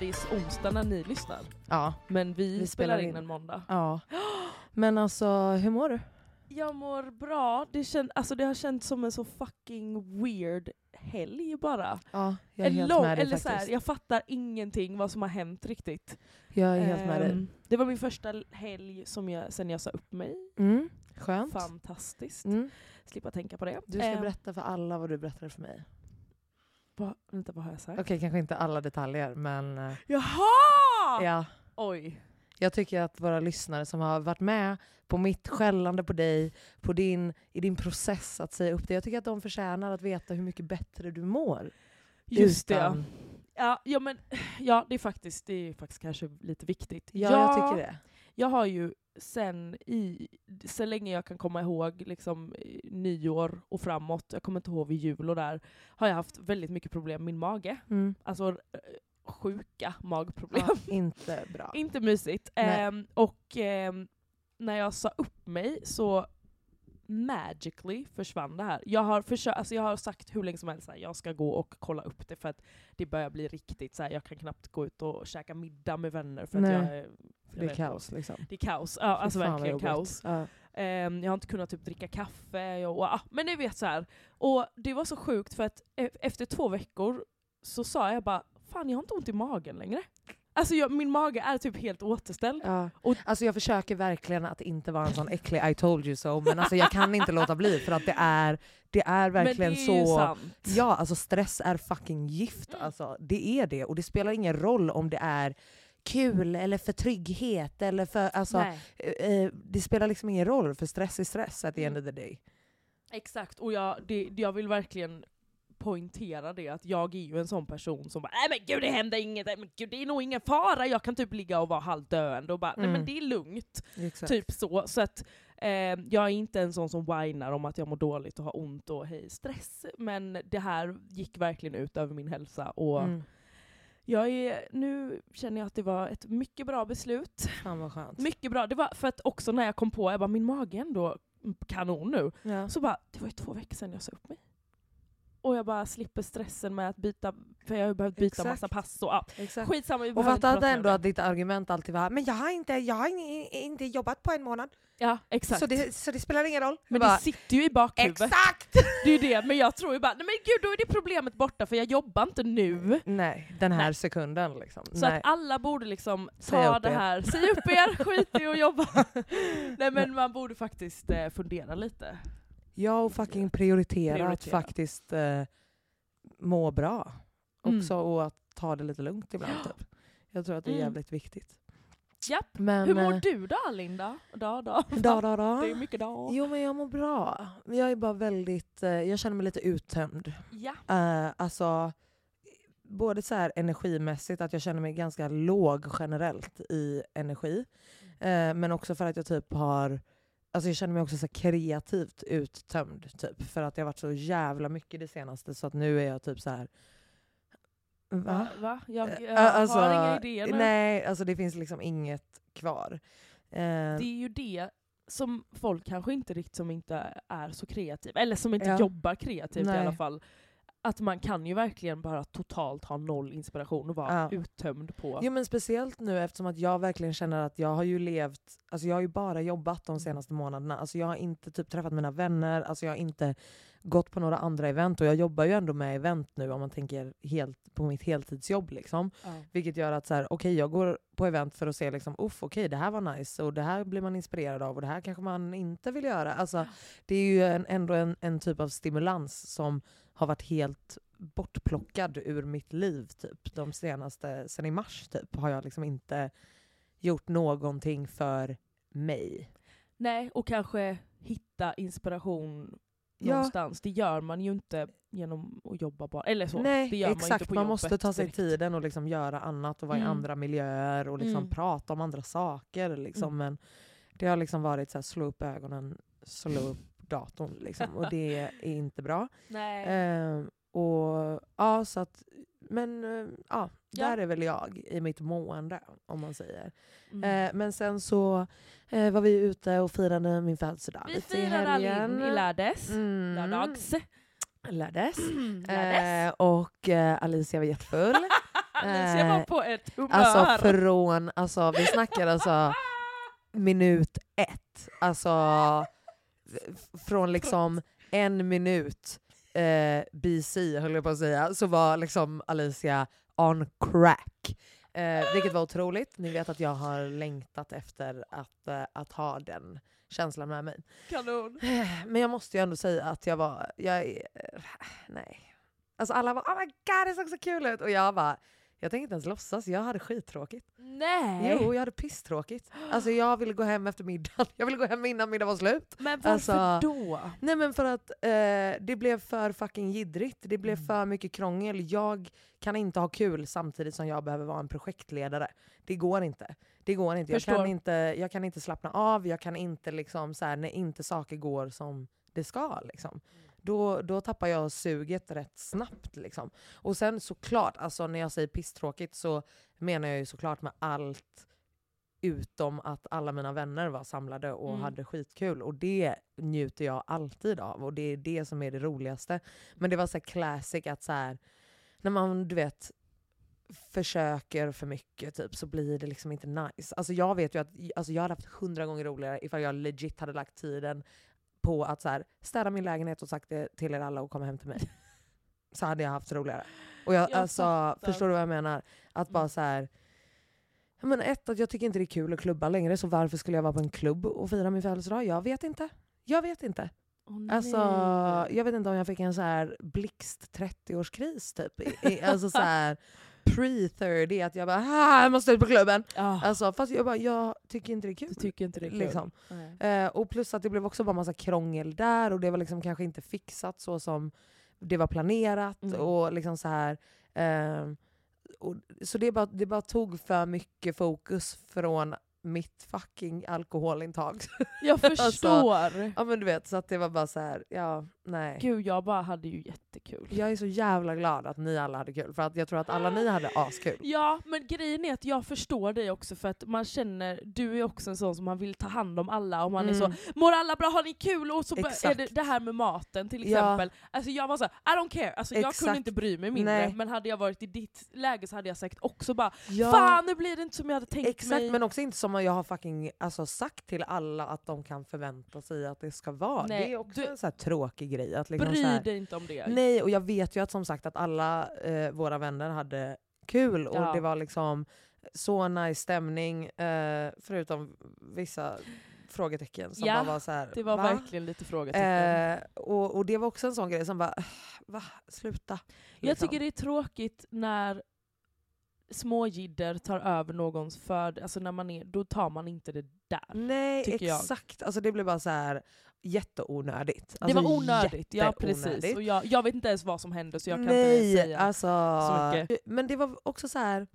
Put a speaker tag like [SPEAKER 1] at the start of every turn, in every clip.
[SPEAKER 1] Det
[SPEAKER 2] är
[SPEAKER 1] onsdag när ni lyssnar.
[SPEAKER 2] Ja.
[SPEAKER 1] Men vi,
[SPEAKER 2] Vi
[SPEAKER 1] spelar in en måndag.
[SPEAKER 2] ja. Men alltså, hur mår du?
[SPEAKER 1] Jag mår bra. Det, känd, alltså det har känts som en så fucking weird helg bara.
[SPEAKER 2] Ja, jag är
[SPEAKER 1] En
[SPEAKER 2] helt
[SPEAKER 1] lång-
[SPEAKER 2] med dig
[SPEAKER 1] eller så
[SPEAKER 2] faktiskt.
[SPEAKER 1] här, jag fattar ingenting vad som har hänt riktigt.
[SPEAKER 2] Jag är helt med dig.
[SPEAKER 1] Ehm, Det var min första helg som jag, sen jag sa upp mig.
[SPEAKER 2] Mm. Skönt.
[SPEAKER 1] Fantastiskt.
[SPEAKER 2] Mm.
[SPEAKER 1] Slippa tänka på det.
[SPEAKER 2] Du ska
[SPEAKER 1] Ehm,
[SPEAKER 2] berätta för alla vad du berättade för mig.
[SPEAKER 1] Va, vänta, vad har jag sagt?
[SPEAKER 2] Okej, kanske inte alla detaljer, men eh,
[SPEAKER 1] Jaha!
[SPEAKER 2] ja.
[SPEAKER 1] Oj.
[SPEAKER 2] Jag tycker att våra lyssnare som har varit med på mitt skällande på dig, på din, i din process att säga upp dig, jag tycker att de förtjänar att veta hur mycket bättre du mår.
[SPEAKER 1] Just det.
[SPEAKER 2] Utan-
[SPEAKER 1] Ja, ja, men, ja det, är faktiskt, det är faktiskt kanske lite viktigt.
[SPEAKER 2] Ja, jag tycker det.
[SPEAKER 1] Jag har ju sen, i, så länge jag kan komma ihåg liksom, eh, nyår och framåt, jag kommer inte ihåg vid jul och där, har jag haft väldigt mycket problem med min mage.
[SPEAKER 2] Mm.
[SPEAKER 1] Alltså eh, sjuka magproblem.
[SPEAKER 2] Ja, inte bra.
[SPEAKER 1] Inte mysigt. Ehm, och ehm, när jag sa upp mig så magically försvann det här. Jag har, försö- alltså jag har sagt hur länge som helst att jag ska gå och kolla upp det för att det börjar bli riktigt så här, jag kan knappt gå ut och käka middag med vänner för att
[SPEAKER 2] Nej.
[SPEAKER 1] jag är... jag
[SPEAKER 2] Det är kaos liksom.
[SPEAKER 1] Det är kaos, ja, alltså
[SPEAKER 2] vad
[SPEAKER 1] verkligen kaos.
[SPEAKER 2] Ja.
[SPEAKER 1] Ehm, jag har inte kunnat typ dricka kaffe, och, och, ah, men ni vet så här. Och det var så sjukt för att e- efter två veckor så sa jag bara, fan jag har inte ont i magen längre. Alltså jag, min mage är typ helt återställd.
[SPEAKER 2] Ja.
[SPEAKER 1] Och-
[SPEAKER 2] Alltså jag försöker verkligen att inte vara en sån äcklig I told you so, men alltså jag kan inte låta bli för att det är, det är verkligen
[SPEAKER 1] men det är ju
[SPEAKER 2] så...
[SPEAKER 1] sant.
[SPEAKER 2] Ja, alltså stress är fucking gift. Alltså, det är det. Och det spelar ingen roll om det är kul eller för trygghet. Eller för, alltså, eh, eh, det spelar liksom ingen roll, för stress är stress at the end
[SPEAKER 1] Mm.
[SPEAKER 2] of the day.
[SPEAKER 1] exakt. Och jag, det, jag vill verkligen poängtera det, att jag är ju en sån person som bara nej men gud det händer inget, nej, men gud det är nog ingen fara, jag kan typ ligga och vara halvdöende och bara nej men
[SPEAKER 2] Mm.
[SPEAKER 1] det är lugnt.
[SPEAKER 2] Exakt.
[SPEAKER 1] Typ så. Så att eh, jag är inte en sån som whinar om att jag mår dåligt och har ont och hej stress. Men det här gick verkligen ut över min hälsa. Och
[SPEAKER 2] Mm.
[SPEAKER 1] jag är, nu känner jag att det var ett mycket bra beslut.
[SPEAKER 2] Fan vad skönt.
[SPEAKER 1] Mycket bra. Det var för att också när jag kom på, jag bara min mage är ändå kanon nu.
[SPEAKER 2] Ja.
[SPEAKER 1] Så bara, det var ju två veckor sedan jag sa upp mig. Och jag bara slipper stressen med att byta, för jag har ju behövt byta
[SPEAKER 2] Exakt.
[SPEAKER 1] massa pass och ja.
[SPEAKER 2] Exakt.
[SPEAKER 1] Skitsamma, vi
[SPEAKER 2] Och fatta ändå att ditt argument alltid var men jag har inte, jag har in- inte jobbat på en månad,
[SPEAKER 1] Ja, exakt.
[SPEAKER 2] så det, så det spelar ingen roll.
[SPEAKER 1] men
[SPEAKER 2] bara,
[SPEAKER 1] det sitter ju i bakhuvudet.
[SPEAKER 2] Exakt!
[SPEAKER 1] Det är ju det, men jag tror ju bara, nej men gud då är det problemet borta för jag jobbar inte nu.
[SPEAKER 2] Nej, den här
[SPEAKER 1] Nej.
[SPEAKER 2] sekunden liksom.
[SPEAKER 1] Så
[SPEAKER 2] Nej.
[SPEAKER 1] att alla borde liksom ta det här, säg upp er, skit i att jobba. nej men man borde faktiskt eh, fundera lite.
[SPEAKER 2] Ja, och fucking prioritera, att
[SPEAKER 1] Prioritera.
[SPEAKER 2] faktiskt eh, må bra.
[SPEAKER 1] Mm.
[SPEAKER 2] Också och att ta det lite lugnt ibland. Typ. Jag tror att det är
[SPEAKER 1] Mm.
[SPEAKER 2] jävligt viktigt.
[SPEAKER 1] Japp.
[SPEAKER 2] Men,
[SPEAKER 1] Hur mår
[SPEAKER 2] eh,
[SPEAKER 1] du då Linda? Dag, dag.
[SPEAKER 2] Dag, dag, dag.
[SPEAKER 1] Det är mycket dag.
[SPEAKER 2] Jo men jag mår bra. Jag är bara väldigt, eh, jag känner mig lite uttömd.
[SPEAKER 1] Ja.
[SPEAKER 2] Eh, alltså, både så här energimässigt, att jag känner mig ganska låg generellt i energi. Eh, men också för att jag typ har, alltså jag känner mig också så kreativt uttömd. Typ, för att det har varit så jävla mycket det senaste så att nu är jag typ så här. Va?
[SPEAKER 1] Va? Jag, jag
[SPEAKER 2] Eh, alltså,
[SPEAKER 1] har inga idéer. men
[SPEAKER 2] Nej, alltså det finns liksom inget kvar. Eh,
[SPEAKER 1] Det är ju det som folk kanske inte riktigt som inte är så kreativa, eller som inte
[SPEAKER 2] Ja.
[SPEAKER 1] jobbar kreativt i
[SPEAKER 2] Nej.
[SPEAKER 1] alla fall. Att man kan ju verkligen bara totalt ha noll inspiration och vara
[SPEAKER 2] Ja.
[SPEAKER 1] uttömd på...
[SPEAKER 2] Jo men speciellt nu eftersom att jag verkligen känner att jag har ju levt, alltså jag har ju bara jobbat de senaste månaderna. Alltså jag har inte typ träffat mina vänner, alltså jag har inte gått på några andra event och jag jobbar ju ändå med event nu om man tänker helt, på mitt heltidsjobb. Liksom.
[SPEAKER 1] Ja.
[SPEAKER 2] Vilket gör att så här, okej jag går på event för att se liksom, uff okej det här var nice och det här blir man inspirerad av och det här kanske man inte vill göra. Alltså, det är ju en, ändå en, en typ av stimulans som har varit helt bortplockad ur mitt liv typ. De senaste, sen i mars typ, har jag liksom inte gjort någonting för mig.
[SPEAKER 1] Nej, och kanske hitta inspiration
[SPEAKER 2] Ja.
[SPEAKER 1] någonstans. Det gör man ju inte genom att jobba bara. Eller så.
[SPEAKER 2] Nej,
[SPEAKER 1] det gör
[SPEAKER 2] exakt.
[SPEAKER 1] man, inte på
[SPEAKER 2] man måste ta sig
[SPEAKER 1] direkt.
[SPEAKER 2] tiden och liksom göra annat och vara
[SPEAKER 1] Mm.
[SPEAKER 2] i andra miljöer och liksom
[SPEAKER 1] Mm.
[SPEAKER 2] prata om andra saker. Liksom.
[SPEAKER 1] Mm.
[SPEAKER 2] Men det har liksom varit så här, slå upp ögonen, slå upp datorn. Liksom. Och det är inte bra. Ehm, och ja, så att, men eh, ja,
[SPEAKER 1] Ja.
[SPEAKER 2] där är väl jag i mitt mående om man säger.
[SPEAKER 1] Mm.
[SPEAKER 2] Eh, men sen så eh, var vi ute och firade min födelsedag
[SPEAKER 1] Vi firade. Alin i lärdags.
[SPEAKER 2] Mm.
[SPEAKER 1] Lördags.
[SPEAKER 2] Lördags.
[SPEAKER 1] Lördags.
[SPEAKER 2] Eh, och eh, Alicia var jättefull.
[SPEAKER 1] Alicia var
[SPEAKER 2] eh,
[SPEAKER 1] på ett humör.
[SPEAKER 2] Alltså från, alltså vi snackar alltså minut ett. Alltså från liksom en minut eh, BC höll jag på att säga, så var liksom Alicia on crack. Eh, vilket var otroligt. Ni vet att jag har längtat efter att, eh, att ha den känslan med mig.
[SPEAKER 1] Kanon.
[SPEAKER 2] Eh, Men jag måste ju ändå säga att jag var, jag, eh, nej. Alltså alla var oh my god det såg så kul ut och jag bara, jag tänkte inte ens låtsas, jag hade skittråkigt.
[SPEAKER 1] Nej.
[SPEAKER 2] Jo, jag hade pisstråkigt. Alltså jag ville gå hem efter middagen, jag ville gå hem innan middagen var slut.
[SPEAKER 1] Men varför
[SPEAKER 2] Alltså,
[SPEAKER 1] då?
[SPEAKER 2] Nej men för att eh, det blev för fucking jiddrigt, det blev
[SPEAKER 1] Mm.
[SPEAKER 2] för mycket krångel. Jag kan inte ha kul samtidigt som jag behöver vara en projektledare. Det går inte. Det går inte. Jag
[SPEAKER 1] Förstår.
[SPEAKER 2] kan inte, jag kan inte slappna av, jag kan inte liksom så här, när inte saker går som det ska. Liksom. Då, då tappar jag suget rätt snabbt. Liksom. Och sen såklart, alltså, när jag säger pisstråkigt så menar jag ju såklart med allt utom att alla mina vänner var samlade och
[SPEAKER 1] Mm.
[SPEAKER 2] hade skitkul. Och det njuter jag alltid av och det är det som är det roligaste. Men det var så här classic att så här, när man du vet försöker för mycket typ, så blir det liksom inte nice. Alltså jag vet ju att alltså jag hade haft hundra gånger roligare ifall jag legit hade lagt tiden på att så här, städa min lägenhet och sagt det till er alla och komma hem till mig. så hade jag haft roligare. Och jag,
[SPEAKER 1] Jag
[SPEAKER 2] alltså,
[SPEAKER 1] fattar.
[SPEAKER 2] förstår du vad jag menar? Att bara
[SPEAKER 1] Mm.
[SPEAKER 2] så här, ja, men ett, att jag tycker inte det är kul att klubba längre, så varför skulle jag vara på en klubb och fira min födelsedag? Jag vet inte. Jag vet inte.
[SPEAKER 1] Åh,
[SPEAKER 2] Alltså, jag vet inte om jag fick en så här blixt 30-årskris typ. Alltså så här pre-30, att jag bara ah, jag måste ut på klubben.
[SPEAKER 1] Ah,
[SPEAKER 2] Alltså, fast jag bara, jag tycker inte det är kul.
[SPEAKER 1] du tycker inte det är kul?
[SPEAKER 2] liksom. Eh, och plus att det blev också bara massa krångel där och det var liksom kanske inte fixat så som det var planerat.
[SPEAKER 1] Mm.
[SPEAKER 2] och liksom så här... ehm, och, så det bara, det bara tog för mycket fokus från mitt fucking alkoholintag.
[SPEAKER 1] Jag
[SPEAKER 2] Alltså,
[SPEAKER 1] förstår.
[SPEAKER 2] ja men du vet, så att det var bara så här, ja, nej.
[SPEAKER 1] Gud, jag bara hade ju jättekul.
[SPEAKER 2] Jag är så jävla glad att ni alla hade kul, för att jag tror att alla ni hade askul.
[SPEAKER 1] Ja, men grejen är att jag förstår dig också för att man känner, du är också en sån som man vill ta hand om alla och man är
[SPEAKER 2] Mm.
[SPEAKER 1] så mår alla bra, har ni kul? Och så är det det här med maten till
[SPEAKER 2] Ja.
[SPEAKER 1] exempel. Alltså jag var så här, I don't care, alltså, jag kunde inte bry mig mindre
[SPEAKER 2] Nej.
[SPEAKER 1] men hade jag varit i ditt läge så hade jag sagt också bara
[SPEAKER 2] Ja.
[SPEAKER 1] Fan nu blir det inte som jag hade tänkt
[SPEAKER 2] Exakt,
[SPEAKER 1] mig.
[SPEAKER 2] men också inte som jag har fucking alltså, sagt till alla att de kan förvänta sig att det ska vara.
[SPEAKER 1] Nej,
[SPEAKER 2] det är också
[SPEAKER 1] du-
[SPEAKER 2] en så här tråkig grej. Att liksom
[SPEAKER 1] Bry
[SPEAKER 2] så här,
[SPEAKER 1] dig inte om det.
[SPEAKER 2] Nej, och jag vet ju att som sagt att alla eh, våra vänner hade kul och
[SPEAKER 1] Ja.
[SPEAKER 2] det var liksom så nice stämning, eh, förutom vissa frågetecken som
[SPEAKER 1] Ja,
[SPEAKER 2] bara var så här,
[SPEAKER 1] Det var
[SPEAKER 2] va?
[SPEAKER 1] verkligen lite frågetecken.
[SPEAKER 2] Eh, och, och det var också en sån grej som bara, va? Sluta.
[SPEAKER 1] Jag
[SPEAKER 2] liksom.
[SPEAKER 1] tycker det är tråkigt när småjidder tar över någons för... Alltså när man är, då tar man inte det där.
[SPEAKER 2] Nej
[SPEAKER 1] tycker jag.
[SPEAKER 2] exakt, alltså det blev bara så här jätteonödigt.
[SPEAKER 1] det
[SPEAKER 2] Alltså,
[SPEAKER 1] var onödigt, ja precis. Och jag, jag vet inte ens vad som hände så jag kan
[SPEAKER 2] Nej,
[SPEAKER 1] inte säga
[SPEAKER 2] alltså,
[SPEAKER 1] så mycket.
[SPEAKER 2] Men det var också så här.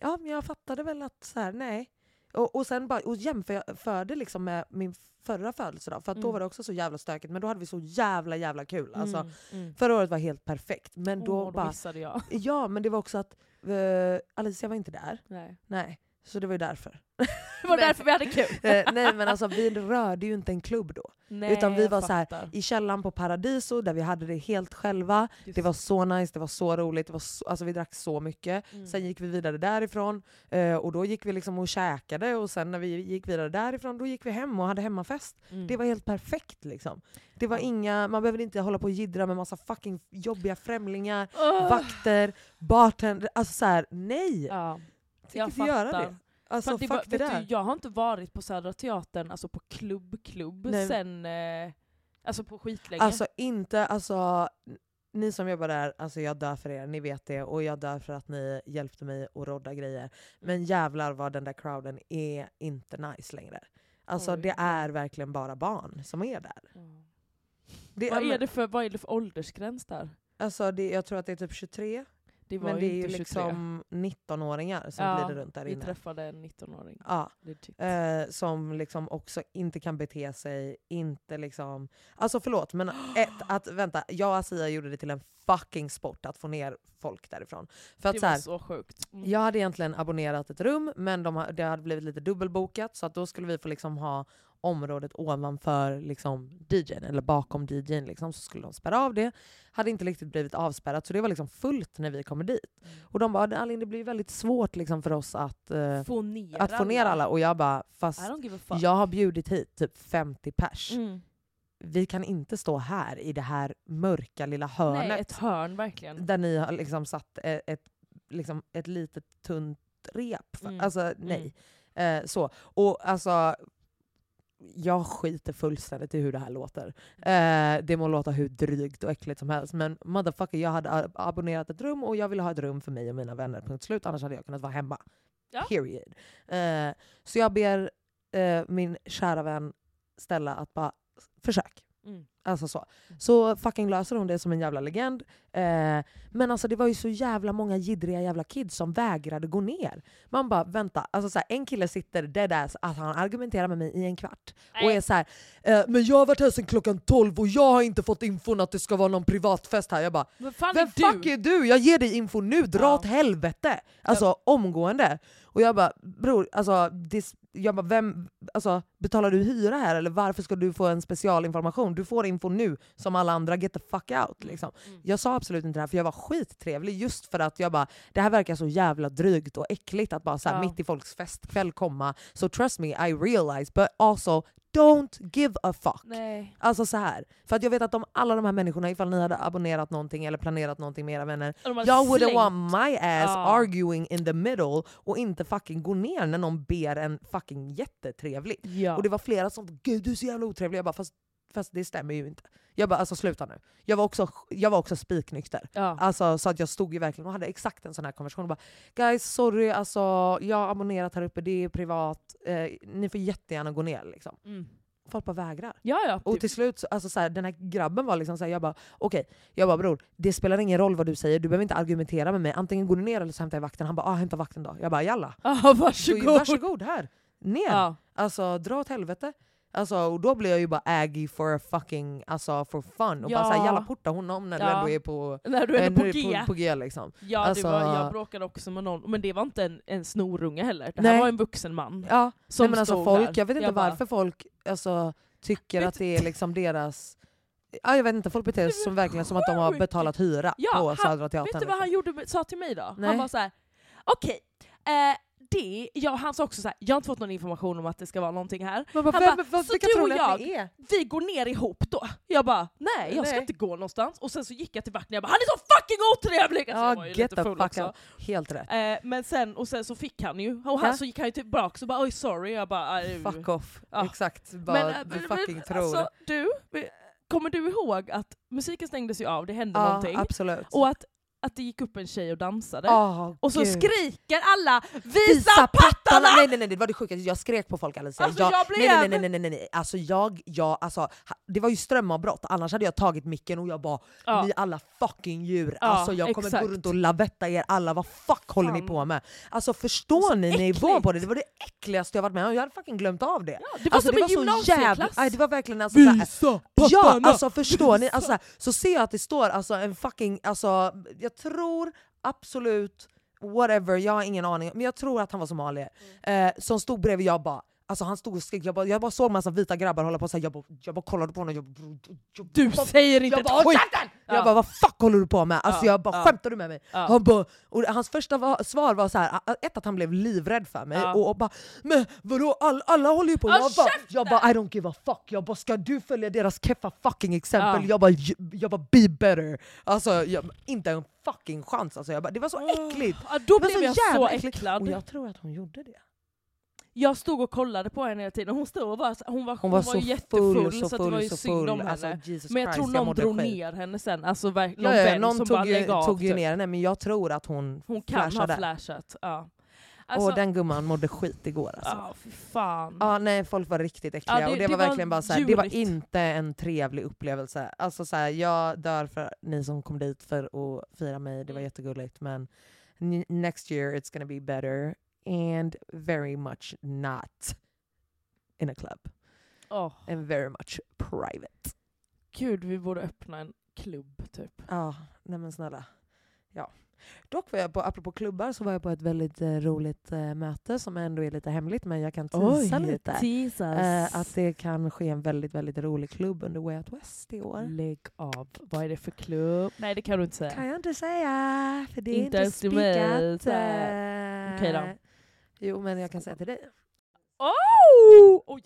[SPEAKER 2] ja men jag fattade väl att så här, nej. Och, och sen bara och jämförde liksom med min förra födelsedag, för att då
[SPEAKER 1] Mm.
[SPEAKER 2] var det också så jävla stökigt, men då hade vi så jävla jävla kul. Alltså,
[SPEAKER 1] Mm, mm.
[SPEAKER 2] Förra året var helt perfekt, men då
[SPEAKER 1] då
[SPEAKER 2] bara...
[SPEAKER 1] jag.
[SPEAKER 2] Ja, men det var också att Alicia var inte där.
[SPEAKER 1] Nej.
[SPEAKER 2] Nej, så det var ju därför.
[SPEAKER 1] Det var därför vi hade kul.
[SPEAKER 2] Eh, nej men alltså vi rörde ju inte en klubb då.
[SPEAKER 1] Nej,
[SPEAKER 2] Utan vi var så här. I källaren på Paradiso där vi hade det helt själva.
[SPEAKER 1] Just
[SPEAKER 2] Det var så nice, det var så roligt, det var så, alltså vi drack så mycket.
[SPEAKER 1] Mm.
[SPEAKER 2] Sen gick vi vidare därifrån eh, och då gick vi liksom och käkade och sen när vi gick vidare därifrån då gick vi hem och hade hemmafest.
[SPEAKER 1] Mm.
[SPEAKER 2] Det var helt perfekt liksom. Det var inga, man behövde inte hålla på och jiddra med massa fucking jobbiga främlingar,
[SPEAKER 1] Åh!
[SPEAKER 2] vakter, bartender. Alltså såhär, nej!
[SPEAKER 1] Ja. Jag
[SPEAKER 2] inte göra
[SPEAKER 1] fattar.
[SPEAKER 2] det. Alltså
[SPEAKER 1] det
[SPEAKER 2] fuck det där.
[SPEAKER 1] du, jag har inte varit på Södra Teatern, alltså på klubb-klubb,
[SPEAKER 2] Nej.
[SPEAKER 1] sen... Eh, alltså på skitlänge.
[SPEAKER 2] Alltså inte, alltså ni som jobbar där, alltså jag dör för er, ni vet det. Och jag dör för att ni hjälpte mig att rodda grejer. Men jävlar vad den där crowden är inte nice längre. Alltså
[SPEAKER 1] Oj.
[SPEAKER 2] det är verkligen bara barn som är där.
[SPEAKER 1] Mm.
[SPEAKER 2] Det,
[SPEAKER 1] vad, är det för, vad är det för åldersgräns där?
[SPEAKER 2] Alltså det, jag tror att det är typ 23,
[SPEAKER 1] Det var
[SPEAKER 2] men det är ju
[SPEAKER 1] inte 23.
[SPEAKER 2] liksom 19-åringar som
[SPEAKER 1] Ja,
[SPEAKER 2] glider runt där
[SPEAKER 1] Vi
[SPEAKER 2] inne.
[SPEAKER 1] träffade en 19-åring.
[SPEAKER 2] Ja, eh, som liksom också inte kan bete sig, inte liksom... Alltså förlåt, men ett, att vänta, jag och Asia gjorde det till en fucking sport att få ner folk därifrån. För att
[SPEAKER 1] det
[SPEAKER 2] så
[SPEAKER 1] var
[SPEAKER 2] här,
[SPEAKER 1] så sjukt. Mm.
[SPEAKER 2] Jag hade egentligen abonnerat ett rum, men de, det hade blivit lite dubbelbokat, så att då skulle vi få liksom ha området ovanför liksom DJn, eller bakom DJn, liksom, så skulle de spärra av det. Hade inte riktigt blivit avspärrat, så det var liksom fullt när vi kommer dit.
[SPEAKER 1] Mm.
[SPEAKER 2] Och de bara Alin, det blir väldigt svårt liksom för oss att, eh,
[SPEAKER 1] Få ner
[SPEAKER 2] att få ner alla. Och jag bara, fast jag har bjudit hit typ 50 pers.
[SPEAKER 1] Mm.
[SPEAKER 2] Vi kan inte stå här i det här mörka lilla hörnet
[SPEAKER 1] Nej, ett hörn verkligen.
[SPEAKER 2] där ni har liksom satt ett, ett, liksom ett litet tunt rep.
[SPEAKER 1] Mm.
[SPEAKER 2] Alltså nej. Eh, så. Och alltså, jag skiter fullständigt i hur det här låter. Eh, det må låta hur drygt och äckligt som helst, men motherfucker, jag hade ab- abonnerat ett rum och jag ville ha ett rum för mig och mina vänner, punkt slut. Annars hade jag kunnat vara hemma.
[SPEAKER 1] Ja.
[SPEAKER 2] Period. Eh, så jag ber eh, min kära vän Stella att bara, försök.
[SPEAKER 1] Mm.
[SPEAKER 2] Alltså så. Så fucking löser hon det som en jävla legend. Eh, men alltså det var ju så jävla många jiddriga jävla kids som vägrade gå ner. Man bara vänta, alltså så här, en kille sitter deadass, att han argumenterar med mig i en kvart. Och är så här, eh, men jag har varit här sedan klockan 12 och jag har inte fått infon att det ska vara någon privatfest här. Jag bara,
[SPEAKER 1] Vem fan
[SPEAKER 2] vem
[SPEAKER 1] är
[SPEAKER 2] fuck
[SPEAKER 1] du?
[SPEAKER 2] är du? Jag ger dig info nu, dra
[SPEAKER 1] Ja.
[SPEAKER 2] åt helvete! Alltså omgående. Och jag bara, bror, alltså, det, jag bara, vem, alltså, betalar du hyra här eller varför ska du få en specialinformation? Du får info nu som alla andra, get the fuck out. Liksom.
[SPEAKER 1] Mm.
[SPEAKER 2] Jag sa absolut inte det här för jag var skittrevlig just för att jag bara, det här verkar så jävla drygt och äckligt att bara så här,
[SPEAKER 1] Ja.
[SPEAKER 2] mitt i folks festkväll komma. So trust me, I realize, but also don't give a fuck.
[SPEAKER 1] Nej.
[SPEAKER 2] Alltså så här. För att jag vet att de, alla de här människorna, ifall ni hade abonnerat någonting eller planerat någonting med era vänner, jag wouldn't want my ass
[SPEAKER 1] Ja.
[SPEAKER 2] arguing in the middle och inte fucking gå ner när någon ber en fucking jättetrevligt.
[SPEAKER 1] Ja.
[SPEAKER 2] Och det var flera som gud du är så jävla otrevlig. Jag bara fast, fast det stämmer ju inte. Jag bara alltså sluta nu. Jag var också, jag var också spiknykter.
[SPEAKER 1] ja.
[SPEAKER 2] Alltså, så att jag stod ju verkligen och hade exakt en sån här konversation. Och bara, Guys sorry, alltså, jag har abonnerat här uppe, det är privat. Eh, ni får jättegärna gå ner. Liksom.
[SPEAKER 1] Mm.
[SPEAKER 2] Folk bara vägrar.
[SPEAKER 1] ja, ja.
[SPEAKER 2] Och
[SPEAKER 1] typ.
[SPEAKER 2] till slut, så- alltså så här, den här grabben var liksom så här, jag bara okej, jag bara bror, det spelar ingen roll vad du säger, du behöver inte argumentera med mig. Antingen går du ner eller så hämtar jag vakten. Han bara ah, hämta vakten då. Jag bara jalla.
[SPEAKER 1] Ja,
[SPEAKER 2] Så,
[SPEAKER 1] varsågod.
[SPEAKER 2] varsågod här, ner.
[SPEAKER 1] Ja.
[SPEAKER 2] Alltså dra åt helvete. Alltså, och då blir jag ju bara aggy for a fucking, alltså for fun. Och bara
[SPEAKER 1] Ja.
[SPEAKER 2] såhär, jalla porta honom när du
[SPEAKER 1] Ja.
[SPEAKER 2] ändå är på,
[SPEAKER 1] När du är
[SPEAKER 2] när
[SPEAKER 1] på
[SPEAKER 2] du
[SPEAKER 1] G.
[SPEAKER 2] på, på G liksom.
[SPEAKER 1] Ja,
[SPEAKER 2] Alltså-
[SPEAKER 1] var, jag bråkade också med någon, men det var inte en, en snorunge heller. Det
[SPEAKER 2] Nej.
[SPEAKER 1] här var en vuxen man.
[SPEAKER 2] Ja,
[SPEAKER 1] Som
[SPEAKER 2] nej, men alltså folk,
[SPEAKER 1] där.
[SPEAKER 2] jag vet inte
[SPEAKER 1] Jag bara-
[SPEAKER 2] varför folk alltså, tycker att det är liksom deras... Ja, jag vet inte, folk beter sig som, verkligen som att de har betalat hyra
[SPEAKER 1] Ja,
[SPEAKER 2] på
[SPEAKER 1] han-
[SPEAKER 2] Södra Teatern.
[SPEAKER 1] Vet du vad
[SPEAKER 2] liksom.
[SPEAKER 1] han gjorde, med- sa till mig då?
[SPEAKER 2] Nej.
[SPEAKER 1] Han var så här: okej, eh, det, ja, han sa också så här, jag har inte fått någon information om att det ska vara någonting här.
[SPEAKER 2] Men
[SPEAKER 1] Han bara, så du och jag-? Vi går ner ihop då. Jag bara, nej jag ska
[SPEAKER 2] Nej.
[SPEAKER 1] inte gå någonstans. Och sen så gick jag till vakten och jag bara, han är så fucking otrevlig! Alltså, jag var
[SPEAKER 2] Ja,
[SPEAKER 1] ju
[SPEAKER 2] get
[SPEAKER 1] lite full också.
[SPEAKER 2] out. Helt rätt.
[SPEAKER 1] Eh, men sen, och sen så fick han ju, och han,
[SPEAKER 2] Ja.
[SPEAKER 1] så gick han ju tillbaka och bara oj sorry, jag bara "Aj,
[SPEAKER 2] Fuck off.
[SPEAKER 1] Ja.
[SPEAKER 2] Exakt. Bara,
[SPEAKER 1] Men,
[SPEAKER 2] du fucking
[SPEAKER 1] men,
[SPEAKER 2] tror.
[SPEAKER 1] Alltså, du, kommer du ihåg att musiken stängdes ju av, det hände
[SPEAKER 2] ja,
[SPEAKER 1] någonting,
[SPEAKER 2] absolut.
[SPEAKER 1] och att, att det gick upp en tjej och dansade,
[SPEAKER 2] Åh,
[SPEAKER 1] och så
[SPEAKER 2] gud.
[SPEAKER 1] skriker alla 'Visa pattarna!'
[SPEAKER 2] Nej nej nej, det var det sjukaste, jag skrek på folk Alicia.
[SPEAKER 1] Alltså, jag blev-
[SPEAKER 2] nej, nej, nej, nej, nej, nej. Alltså jag, jag, alltså, det var ju strömavbrott, annars hade jag tagit micken och jag bara
[SPEAKER 1] Ja.
[SPEAKER 2] ni alla fucking djur,
[SPEAKER 1] Ja,
[SPEAKER 2] alltså jag kommer
[SPEAKER 1] exakt.
[SPEAKER 2] gå runt och lavetta er alla, vad fuck håller ni på med? Alltså förstår
[SPEAKER 1] Så
[SPEAKER 2] ni nivån på det? Det var det äckligaste jag varit med om, jag hade fucking glömt av det.
[SPEAKER 1] Ja, det var
[SPEAKER 2] alltså,
[SPEAKER 1] som
[SPEAKER 2] det
[SPEAKER 1] en
[SPEAKER 2] var så jävla, nej, det var verkligen alltså, såhär,
[SPEAKER 1] Visa
[SPEAKER 2] Ja,
[SPEAKER 1] pattarna!
[SPEAKER 2] alltså förstår ni? Alltså, så ser jag att det står alltså, en fucking, alltså, jag tror absolut, whatever, jag har ingen aning, men jag tror att han var somalier.
[SPEAKER 1] Mm.
[SPEAKER 2] Eh, som stod bredvid, jag bara Alltså han stod och skrek, jag bara, jag bara såg massa vita grabbar hålla på så här, jag, bara, jag bara kollade på honom, jag bara, jag,
[SPEAKER 1] Du säger inte
[SPEAKER 2] jag
[SPEAKER 1] ett
[SPEAKER 2] bara,
[SPEAKER 1] skit!
[SPEAKER 2] skit!
[SPEAKER 1] Ja.
[SPEAKER 2] Jag bara vad fuck håller du på med? Alltså
[SPEAKER 1] Ja,
[SPEAKER 2] jag bara
[SPEAKER 1] ja.
[SPEAKER 2] skämtar du med mig?
[SPEAKER 1] Ja.
[SPEAKER 2] Han bara, och hans första var, svar var så här, ett att han blev livrädd för mig och, och bara men vadå alla, alla håller ju på,
[SPEAKER 1] Ja,
[SPEAKER 2] jag, bara, jag bara I don't give a fuck, jag bara ska du följa deras keffa fucking exempel?
[SPEAKER 1] Ja.
[SPEAKER 2] Jag, bara, jag bara be better, alltså jag, inte en fucking chans alltså. jag bara, det var så äckligt!
[SPEAKER 1] Ja, då blev jag så
[SPEAKER 2] jävla äckligt.
[SPEAKER 1] äcklad.
[SPEAKER 2] Och jag tror att hon gjorde det.
[SPEAKER 1] Jag stod och kollade på henne hela tiden, hon stod och var, så- hon var,
[SPEAKER 2] Hon var, så
[SPEAKER 1] jättefull
[SPEAKER 2] full, så
[SPEAKER 1] så att det var
[SPEAKER 2] full,
[SPEAKER 1] ju
[SPEAKER 2] så
[SPEAKER 1] synd om
[SPEAKER 2] full.
[SPEAKER 1] henne.
[SPEAKER 2] Alltså,
[SPEAKER 1] men jag
[SPEAKER 2] Christ,
[SPEAKER 1] tror någon
[SPEAKER 2] mådde
[SPEAKER 1] drog
[SPEAKER 2] skit.
[SPEAKER 1] ner henne sen, alltså verk- någon
[SPEAKER 2] Ja, ja, någon
[SPEAKER 1] som
[SPEAKER 2] tog
[SPEAKER 1] bara
[SPEAKER 2] ju, tog ju
[SPEAKER 1] typ.
[SPEAKER 2] ner henne men jag tror att hon,
[SPEAKER 1] Hon kan
[SPEAKER 2] flashade.
[SPEAKER 1] ha flashat. Ja. Alltså,
[SPEAKER 2] och den gumman mådde skit igår alltså.
[SPEAKER 1] ja, fy fan.
[SPEAKER 2] Ja, nej, folk var riktigt äckliga
[SPEAKER 1] Ja, det-
[SPEAKER 2] och det,
[SPEAKER 1] det
[SPEAKER 2] var
[SPEAKER 1] var
[SPEAKER 2] verkligen bara så här, det var inte en trevlig upplevelse. Alltså så här, jag dör för ni som kom dit för att fira mig, det var
[SPEAKER 1] Mm.
[SPEAKER 2] jättegulligt men next year it's gonna be better and very much not in a club
[SPEAKER 1] Åh,
[SPEAKER 2] and very much private.
[SPEAKER 1] Gud, vi borde öppna en klubb typ.
[SPEAKER 2] Ja, nej men snälla. Ja. Dock var jag på, apropå klubbar, så var jag på ett väldigt eh, roligt eh, möte som ändå är lite hemligt men jag kan teasa lite.
[SPEAKER 1] teasas.
[SPEAKER 2] Eh, att det kan ske en väldigt, väldigt rolig klubb under Way Out West i år.
[SPEAKER 1] Lägg av. Vad är det för klubb? Nej det kan du inte säga.
[SPEAKER 2] kan jag inte säga, för det är
[SPEAKER 1] Inte
[SPEAKER 2] inte, spikat. eh,
[SPEAKER 1] Okej då.
[SPEAKER 2] Jo, men jag kan säga till dig.
[SPEAKER 1] Oh! Oj.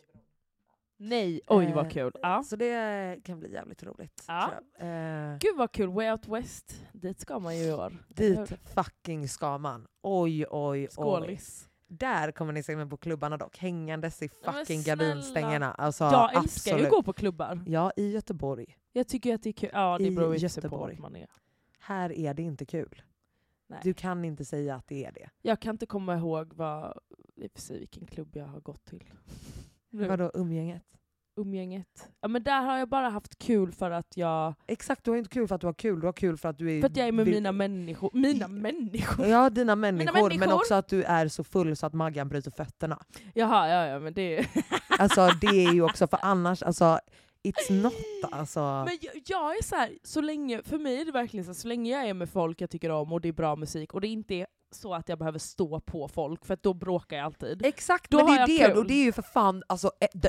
[SPEAKER 1] Nej, oj vad
[SPEAKER 2] Eh,
[SPEAKER 1] kul. Ja.
[SPEAKER 2] Så det kan bli jävligt roligt.
[SPEAKER 1] Ja.
[SPEAKER 2] tror jag. Eh,
[SPEAKER 1] Gud vad kul, Way Out West, dit ska man ju i år.
[SPEAKER 2] dit fucking ska man. Oj, oj, oj.
[SPEAKER 1] Skålis.
[SPEAKER 2] Där kommer ni se mig på klubbarna dock, hängandes i fucking gardinstängerna. Alltså,
[SPEAKER 1] Jag älskar ju
[SPEAKER 2] absolut.
[SPEAKER 1] att gå på klubbar.
[SPEAKER 2] Ja, i Göteborg.
[SPEAKER 1] Jag tycker att det är kul. Ja, det beror ju på vart man är.
[SPEAKER 2] Här är det inte kul.
[SPEAKER 1] Nej.
[SPEAKER 2] Du kan inte säga att det är det.
[SPEAKER 1] Jag kan inte komma ihåg vad, i och för sig vilken klubb jag har gått till.
[SPEAKER 2] Vadå umgänget?
[SPEAKER 1] umgänget. Ja men där har jag bara haft kul för att jag,
[SPEAKER 2] Exakt, du har inte kul för att du har kul, du har kul för att du är...
[SPEAKER 1] för att jag är med
[SPEAKER 2] vill-
[SPEAKER 1] mina människor. Mina människor?
[SPEAKER 2] Ja, dina människor, men
[SPEAKER 1] människor.
[SPEAKER 2] också att du är så full så att Maggan bryter fötterna.
[SPEAKER 1] Jaha, ja ja men det
[SPEAKER 2] Alltså det är ju också, för annars, alltså it's not alltså...
[SPEAKER 1] Men jag, jag är så här, så länge, för mig är det verkligen så, här, så länge jag är med folk jag tycker om och det är bra musik och det inte är så att jag behöver stå på folk för då bråkar jag alltid.
[SPEAKER 2] Exakt,
[SPEAKER 1] Då
[SPEAKER 2] men det är det,
[SPEAKER 1] kul.
[SPEAKER 2] och det är ju för fan alltså, eh, the,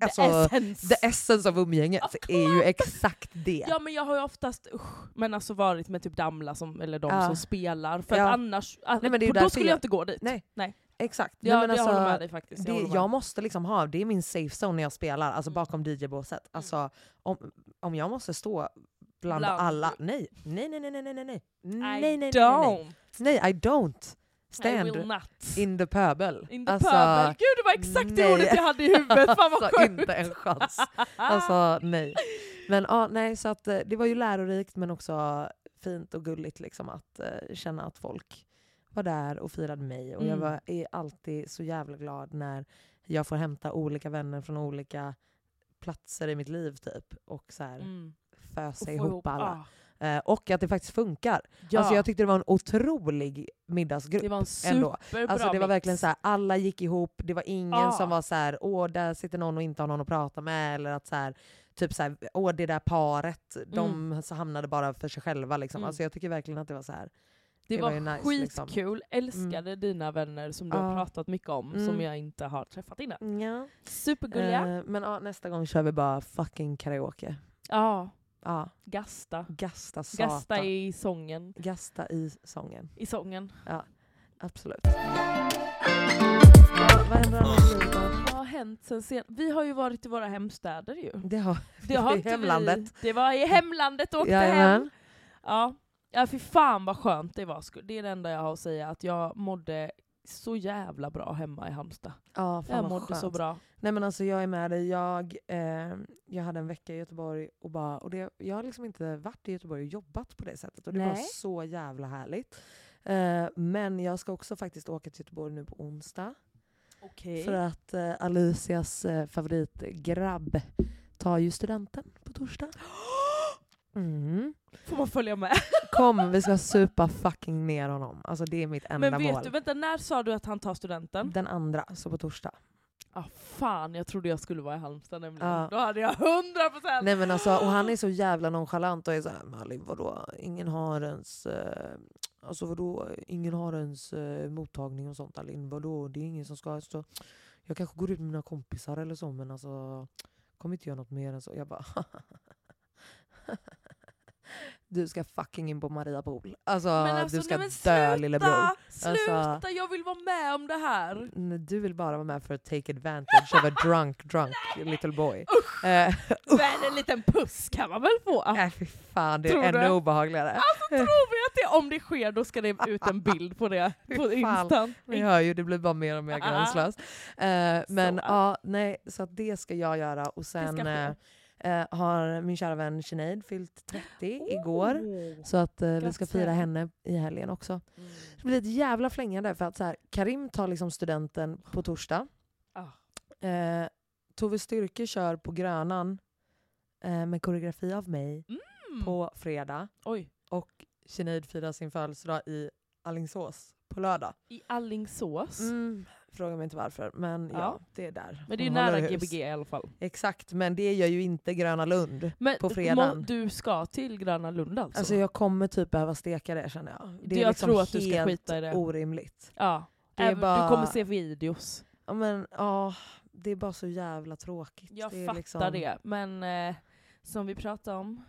[SPEAKER 2] alltså
[SPEAKER 1] The essence.
[SPEAKER 2] the essence av umgänget
[SPEAKER 1] Of
[SPEAKER 2] är ju exakt det.
[SPEAKER 1] Ja men jag har ju oftast usch, men alltså varit med typ Damla som, eller de
[SPEAKER 2] Ja.
[SPEAKER 1] som spelar, för
[SPEAKER 2] Ja.
[SPEAKER 1] annars, ah,
[SPEAKER 2] Nej, men det är
[SPEAKER 1] då skulle
[SPEAKER 2] jag-
[SPEAKER 1] jag inte gå dit.
[SPEAKER 2] Nej.
[SPEAKER 1] Nej.
[SPEAKER 2] Exakt.
[SPEAKER 1] Ja,
[SPEAKER 2] Nej, men
[SPEAKER 1] det
[SPEAKER 2] alltså,
[SPEAKER 1] håller med dig faktiskt. Jag,
[SPEAKER 2] det,
[SPEAKER 1] med.
[SPEAKER 2] jag måste liksom ha, det är min safe zone när jag spelar, alltså
[SPEAKER 1] Mm.
[SPEAKER 2] bakom DJ-båset. Alltså, om, om jag måste stå bland,
[SPEAKER 1] Bland-
[SPEAKER 2] alla, nej. Nej, nej, nej, nej, nej, nej, nej. Nej, nej, nej,
[SPEAKER 1] don't.
[SPEAKER 2] nej. I don't. Stand in the pöbel.
[SPEAKER 1] In the
[SPEAKER 2] alltså,
[SPEAKER 1] pöbel. Gud det var exakt det ordet jag hade i huvudet, fan vad
[SPEAKER 2] alltså, inte en chans. Alltså nej. Men ja, nej, så att eh, det var ju lärorikt men också fint och gulligt liksom att eh, känna att folk var där och firade mig. Och jag
[SPEAKER 1] Mm.
[SPEAKER 2] var, är alltid så jävla glad när jag får hämta olika vänner från olika platser i mitt liv typ och så här
[SPEAKER 1] Mm.
[SPEAKER 2] fösa
[SPEAKER 1] få
[SPEAKER 2] ihop alla.
[SPEAKER 1] ah.
[SPEAKER 2] Eh, och att det faktiskt funkar.
[SPEAKER 1] Ja,
[SPEAKER 2] Alltså jag tyckte det var en otrolig middagsgrupp.
[SPEAKER 1] det var en
[SPEAKER 2] ändå.
[SPEAKER 1] superbra
[SPEAKER 2] Alltså det var verkligen så här, alla gick ihop, det var ingen
[SPEAKER 1] Ja.
[SPEAKER 2] som var så här, åh där sitter någon och inte har någon att prata med, eller att så här, typ så här, åh det där paret, de så hamnade bara för sig själva. Liksom.
[SPEAKER 1] Mm.
[SPEAKER 2] Alltså jag tycker verkligen att det var så här.
[SPEAKER 1] Det,
[SPEAKER 2] Det
[SPEAKER 1] var,
[SPEAKER 2] var nice,
[SPEAKER 1] skitkul,
[SPEAKER 2] liksom.
[SPEAKER 1] älskade dina vänner som du
[SPEAKER 2] Ja.
[SPEAKER 1] har pratat mycket om, som
[SPEAKER 2] Mm.
[SPEAKER 1] jag inte har träffat innan.
[SPEAKER 2] Ja.
[SPEAKER 1] Supergulliga.
[SPEAKER 2] Eh, men ja, nästa gång kör vi bara fucking karaoke.
[SPEAKER 1] Ja,
[SPEAKER 2] Ja,
[SPEAKER 1] gasta.
[SPEAKER 2] gasta.
[SPEAKER 1] Gasta i sången.
[SPEAKER 2] Gasta i sången.
[SPEAKER 1] I sången.
[SPEAKER 2] Absolut. Vad, händer annars i livet
[SPEAKER 1] har hänt sen sen? Vi har ju varit i våra hemstäder ju.
[SPEAKER 2] Det har
[SPEAKER 1] Det har
[SPEAKER 2] i hemlandet.
[SPEAKER 1] Vi. Det var i hemlandet, åkte hem.
[SPEAKER 2] Jajamän.
[SPEAKER 1] Ja. Ja, för fan vad skönt det var. Det är det enda jag har att säga, att jag mådde så jävla bra hemma i Halmstad.
[SPEAKER 2] Ja, fan
[SPEAKER 1] Jag mådde
[SPEAKER 2] skönt.
[SPEAKER 1] så bra.
[SPEAKER 2] Nej men alltså jag är med dig. Jag, eh, jag hade en vecka i Göteborg och, bara, och det, jag har liksom inte varit i Göteborg och jobbat på det sättet. Och det var
[SPEAKER 1] Nej.
[SPEAKER 2] så jävla härligt. Eh, men jag ska också faktiskt åka till Göteborg nu på onsdag.
[SPEAKER 1] Okej.
[SPEAKER 2] För att eh, Alicias eh, favoritgrabb tar ju studenten på torsdag. Mm.
[SPEAKER 1] Får man följa med?
[SPEAKER 2] Kom, vi ska supa fucking ner honom. Alltså det är mitt enda
[SPEAKER 1] Men vet
[SPEAKER 2] mål.
[SPEAKER 1] du, vänta, när sa du att han tar studenten?
[SPEAKER 2] Den andra, så på torsdag.
[SPEAKER 1] Ah, fan, jag trodde jag skulle vara i Halmstad nämligen.
[SPEAKER 2] Ja.
[SPEAKER 1] Då hade jag 100%!
[SPEAKER 2] Nej men alltså, och han är så jävla nonchalant och är såhär Malin vadå, ingen har ens eh, Alltså vadå, ingen har ens eh, mottagning och sånt Alin, vadå, det är ingen som ska så, Jag kanske går ut med mina kompisar eller så men alltså Kommer inte göra något mer än så. Jag bara Du ska fucking in på Maria Pool. Alltså,
[SPEAKER 1] alltså,
[SPEAKER 2] du ska
[SPEAKER 1] nej,
[SPEAKER 2] dö lillebror.
[SPEAKER 1] Sluta!
[SPEAKER 2] Alltså-
[SPEAKER 1] jag vill vara med om det här!
[SPEAKER 2] Nej, Du vill bara vara med för att take advantage of a drunk, drunk little boy. Eh,
[SPEAKER 1] Men en liten puss kan man väl få?
[SPEAKER 2] Nej fy fan, det
[SPEAKER 1] Tror
[SPEAKER 2] är
[SPEAKER 1] du?
[SPEAKER 2] ännu obehagligare.
[SPEAKER 1] Alltså tror vi att det, om det sker då ska det ut en bild på det på. Instan?
[SPEAKER 2] Ni hör ju, det blir bara mer och mer
[SPEAKER 1] Ah.
[SPEAKER 2] gränslöst. Eh, men ja, nej, så det ska jag göra. Och sen. eh, har min kära vän Sinead fyllt 30 igår.
[SPEAKER 1] Oh.
[SPEAKER 2] Så att eh, vi ska fira
[SPEAKER 1] henne.
[SPEAKER 2] i helgen också.
[SPEAKER 1] Mm.
[SPEAKER 2] Det blir ett jävla flängande för att så här, Karim tar liksom studenten på torsdag.
[SPEAKER 1] Ah.
[SPEAKER 2] Eh, Tove Styrke kör på Grönan eh, med koreografi av mig
[SPEAKER 1] Mm.
[SPEAKER 2] på fredag.
[SPEAKER 1] Oj.
[SPEAKER 2] Och Sinead firar sin födelsedag i Alingsås på lördag.
[SPEAKER 1] I Allingsås?
[SPEAKER 2] Mm, fråga mig inte varför, men ja,
[SPEAKER 1] Ja.
[SPEAKER 2] det är där.
[SPEAKER 1] Men det är nära
[SPEAKER 2] hus.
[SPEAKER 1] Gbg i alla fall.
[SPEAKER 2] Exakt, men det gör ju inte Gröna Lund.
[SPEAKER 1] Men
[SPEAKER 2] På fredagen.
[SPEAKER 1] du ska till Gröna Lund alltså?
[SPEAKER 2] Alltså jag kommer typ behöva steka det känner jag. Det är
[SPEAKER 1] jag
[SPEAKER 2] liksom
[SPEAKER 1] tror att du ska skita i det.
[SPEAKER 2] orimligt.
[SPEAKER 1] ja. Även,
[SPEAKER 2] bara-
[SPEAKER 1] Du kommer se videos.
[SPEAKER 2] Ja men ja, det är bara så jävla tråkigt.
[SPEAKER 1] Jag
[SPEAKER 2] det
[SPEAKER 1] fattar
[SPEAKER 2] liksom-
[SPEAKER 1] det. Men eh, som vi pratade om,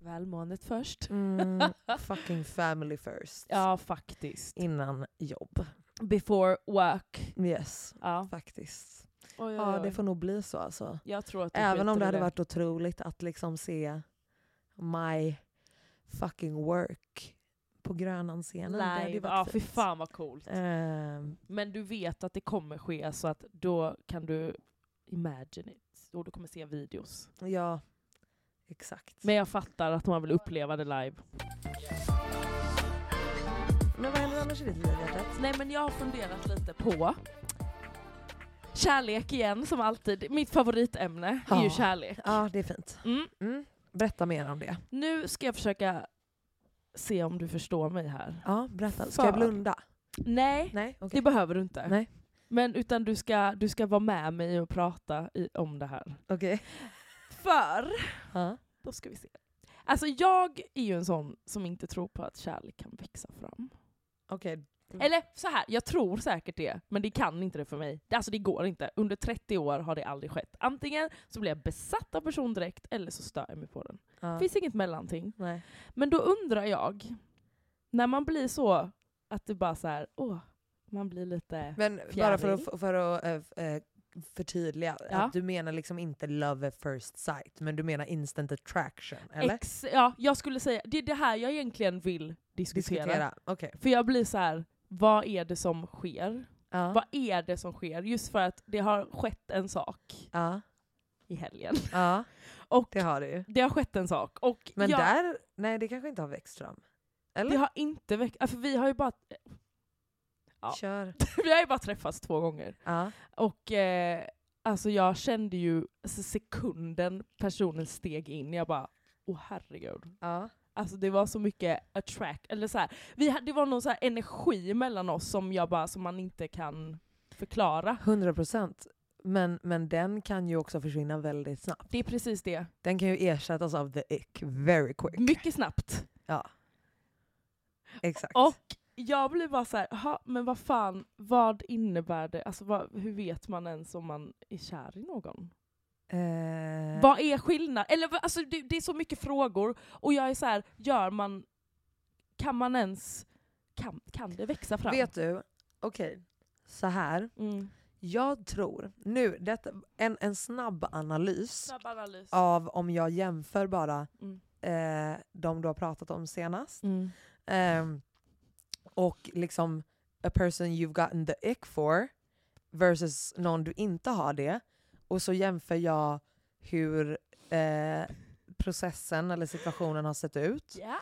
[SPEAKER 1] välmåendet först.
[SPEAKER 2] Mm, fucking family first.
[SPEAKER 1] Ja, faktiskt.
[SPEAKER 2] Innan jobb.
[SPEAKER 1] Before work.
[SPEAKER 2] Yes,
[SPEAKER 1] Ja.
[SPEAKER 2] faktiskt.
[SPEAKER 1] Oj, oj,
[SPEAKER 2] Ja
[SPEAKER 1] oj.
[SPEAKER 2] det får nog bli så alltså.
[SPEAKER 1] Jag tror att du
[SPEAKER 2] Även om det hade varit otroligt att liksom se my fucking work på Grönan-scenen. Det hade ju
[SPEAKER 1] live.
[SPEAKER 2] varit
[SPEAKER 1] Ja, fy fan vad coolt.
[SPEAKER 2] Ehm,
[SPEAKER 1] Men du vet att det kommer ske så att då kan du imagine it. Och du kommer se videos.
[SPEAKER 2] ja, exakt.
[SPEAKER 1] Men jag fattar att man vill uppleva det live.
[SPEAKER 2] Men vad annars i ditt liv hjärtat?
[SPEAKER 1] Nej men jag har funderat lite på kärlek igen som alltid. Mitt favoritämne är ju
[SPEAKER 2] Ja.
[SPEAKER 1] kärlek.
[SPEAKER 2] Ja, det är fint.
[SPEAKER 1] Mm.
[SPEAKER 2] Mm. Berätta mer om det.
[SPEAKER 1] Nu ska jag försöka se om du förstår mig här.
[SPEAKER 2] Ja, berätta. Ska jag
[SPEAKER 1] För-
[SPEAKER 2] blunda?
[SPEAKER 1] Nej,
[SPEAKER 2] Nej, okej.
[SPEAKER 1] det behöver du inte.
[SPEAKER 2] Nej.
[SPEAKER 1] Men utan du ska, du ska vara med mig och prata i, om det här.
[SPEAKER 2] Okej.
[SPEAKER 1] För,
[SPEAKER 2] Ja.
[SPEAKER 1] då ska vi se. Alltså jag är ju en sån som inte tror på att kärlek kan växa fram.
[SPEAKER 2] Okej.
[SPEAKER 1] Eller så här, jag tror säkert det, men det kan inte det för mig. Det- Alltså det går inte. Under 30 år har det aldrig skett. Antingen så blir jag besatt av person direkt, eller så stör jag mig på den.
[SPEAKER 2] Ja.
[SPEAKER 1] Det finns inget mellanting.
[SPEAKER 2] Nej.
[SPEAKER 1] Men då undrar jag, när man blir så att det bara så här, åh, man blir lite...
[SPEAKER 2] Men bara
[SPEAKER 1] Fjäriling.
[SPEAKER 2] för att, för att äh, äh, förtydliga,
[SPEAKER 1] Ja.
[SPEAKER 2] att du menar liksom inte love at first sight, men du menar instant attraction, eller?
[SPEAKER 1] Ex, ja, jag skulle säga, det är det här jag egentligen vill diskutera.
[SPEAKER 2] Diskutera. Okej.
[SPEAKER 1] För jag blir så här, vad är det som sker?
[SPEAKER 2] Ja.
[SPEAKER 1] Vad är det som sker? Just för att det har skett en sak
[SPEAKER 2] Ja.
[SPEAKER 1] i helgen.
[SPEAKER 2] ja,
[SPEAKER 1] Och
[SPEAKER 2] det har du ju.
[SPEAKER 1] det har skett en sak. Och
[SPEAKER 2] Men
[SPEAKER 1] jag,
[SPEAKER 2] där, nej det kanske inte har växt fram. Eller?
[SPEAKER 1] det har inte väckt... Alltså, vi har ju bara... ja.
[SPEAKER 2] Kör.
[SPEAKER 1] vi har ju bara träffats två gånger.
[SPEAKER 2] Ja.
[SPEAKER 1] Och eh, alltså jag kände ju alltså, sekunden personen steg in, jag bara, åh herregud.
[SPEAKER 2] Ja.
[SPEAKER 1] Alltså det var så mycket attract, eller så här, vi, hade- det var någon så här energi mellan oss som jag bara, som man inte kan förklara.
[SPEAKER 2] 100 procent. Men, men den kan ju också försvinna väldigt snabbt.
[SPEAKER 1] Det är precis det.
[SPEAKER 2] Den kan ju ersättas av the ick very quick.
[SPEAKER 1] Mycket snabbt.
[SPEAKER 2] Ja. Exakt.
[SPEAKER 1] Och jag blir bara så här, "Jaha, men vad fan, vad innebär det? Alltså vad, hur vet man ens om man är kär i någon?
[SPEAKER 2] Eh,
[SPEAKER 1] Vad är skillnad? Eller vad- alltså det, det är så mycket frågor och jag är så här, gör man, kan man ens, kan, kan det växa fram?
[SPEAKER 2] Vet du, okej. Så här.
[SPEAKER 1] Mm.
[SPEAKER 2] Jag tror, nu, detta, en, en snabb analys
[SPEAKER 1] Snabb analys.
[SPEAKER 2] av om jag jämför bara
[SPEAKER 1] Mm.
[SPEAKER 2] eh, de du har pratat om senast
[SPEAKER 1] Mm.
[SPEAKER 2] ehm, och liksom a person you've gotten the ick for versus någon du inte har det. Och så jämför jag hur eh, processen eller situationen har sett ut.
[SPEAKER 1] Ja.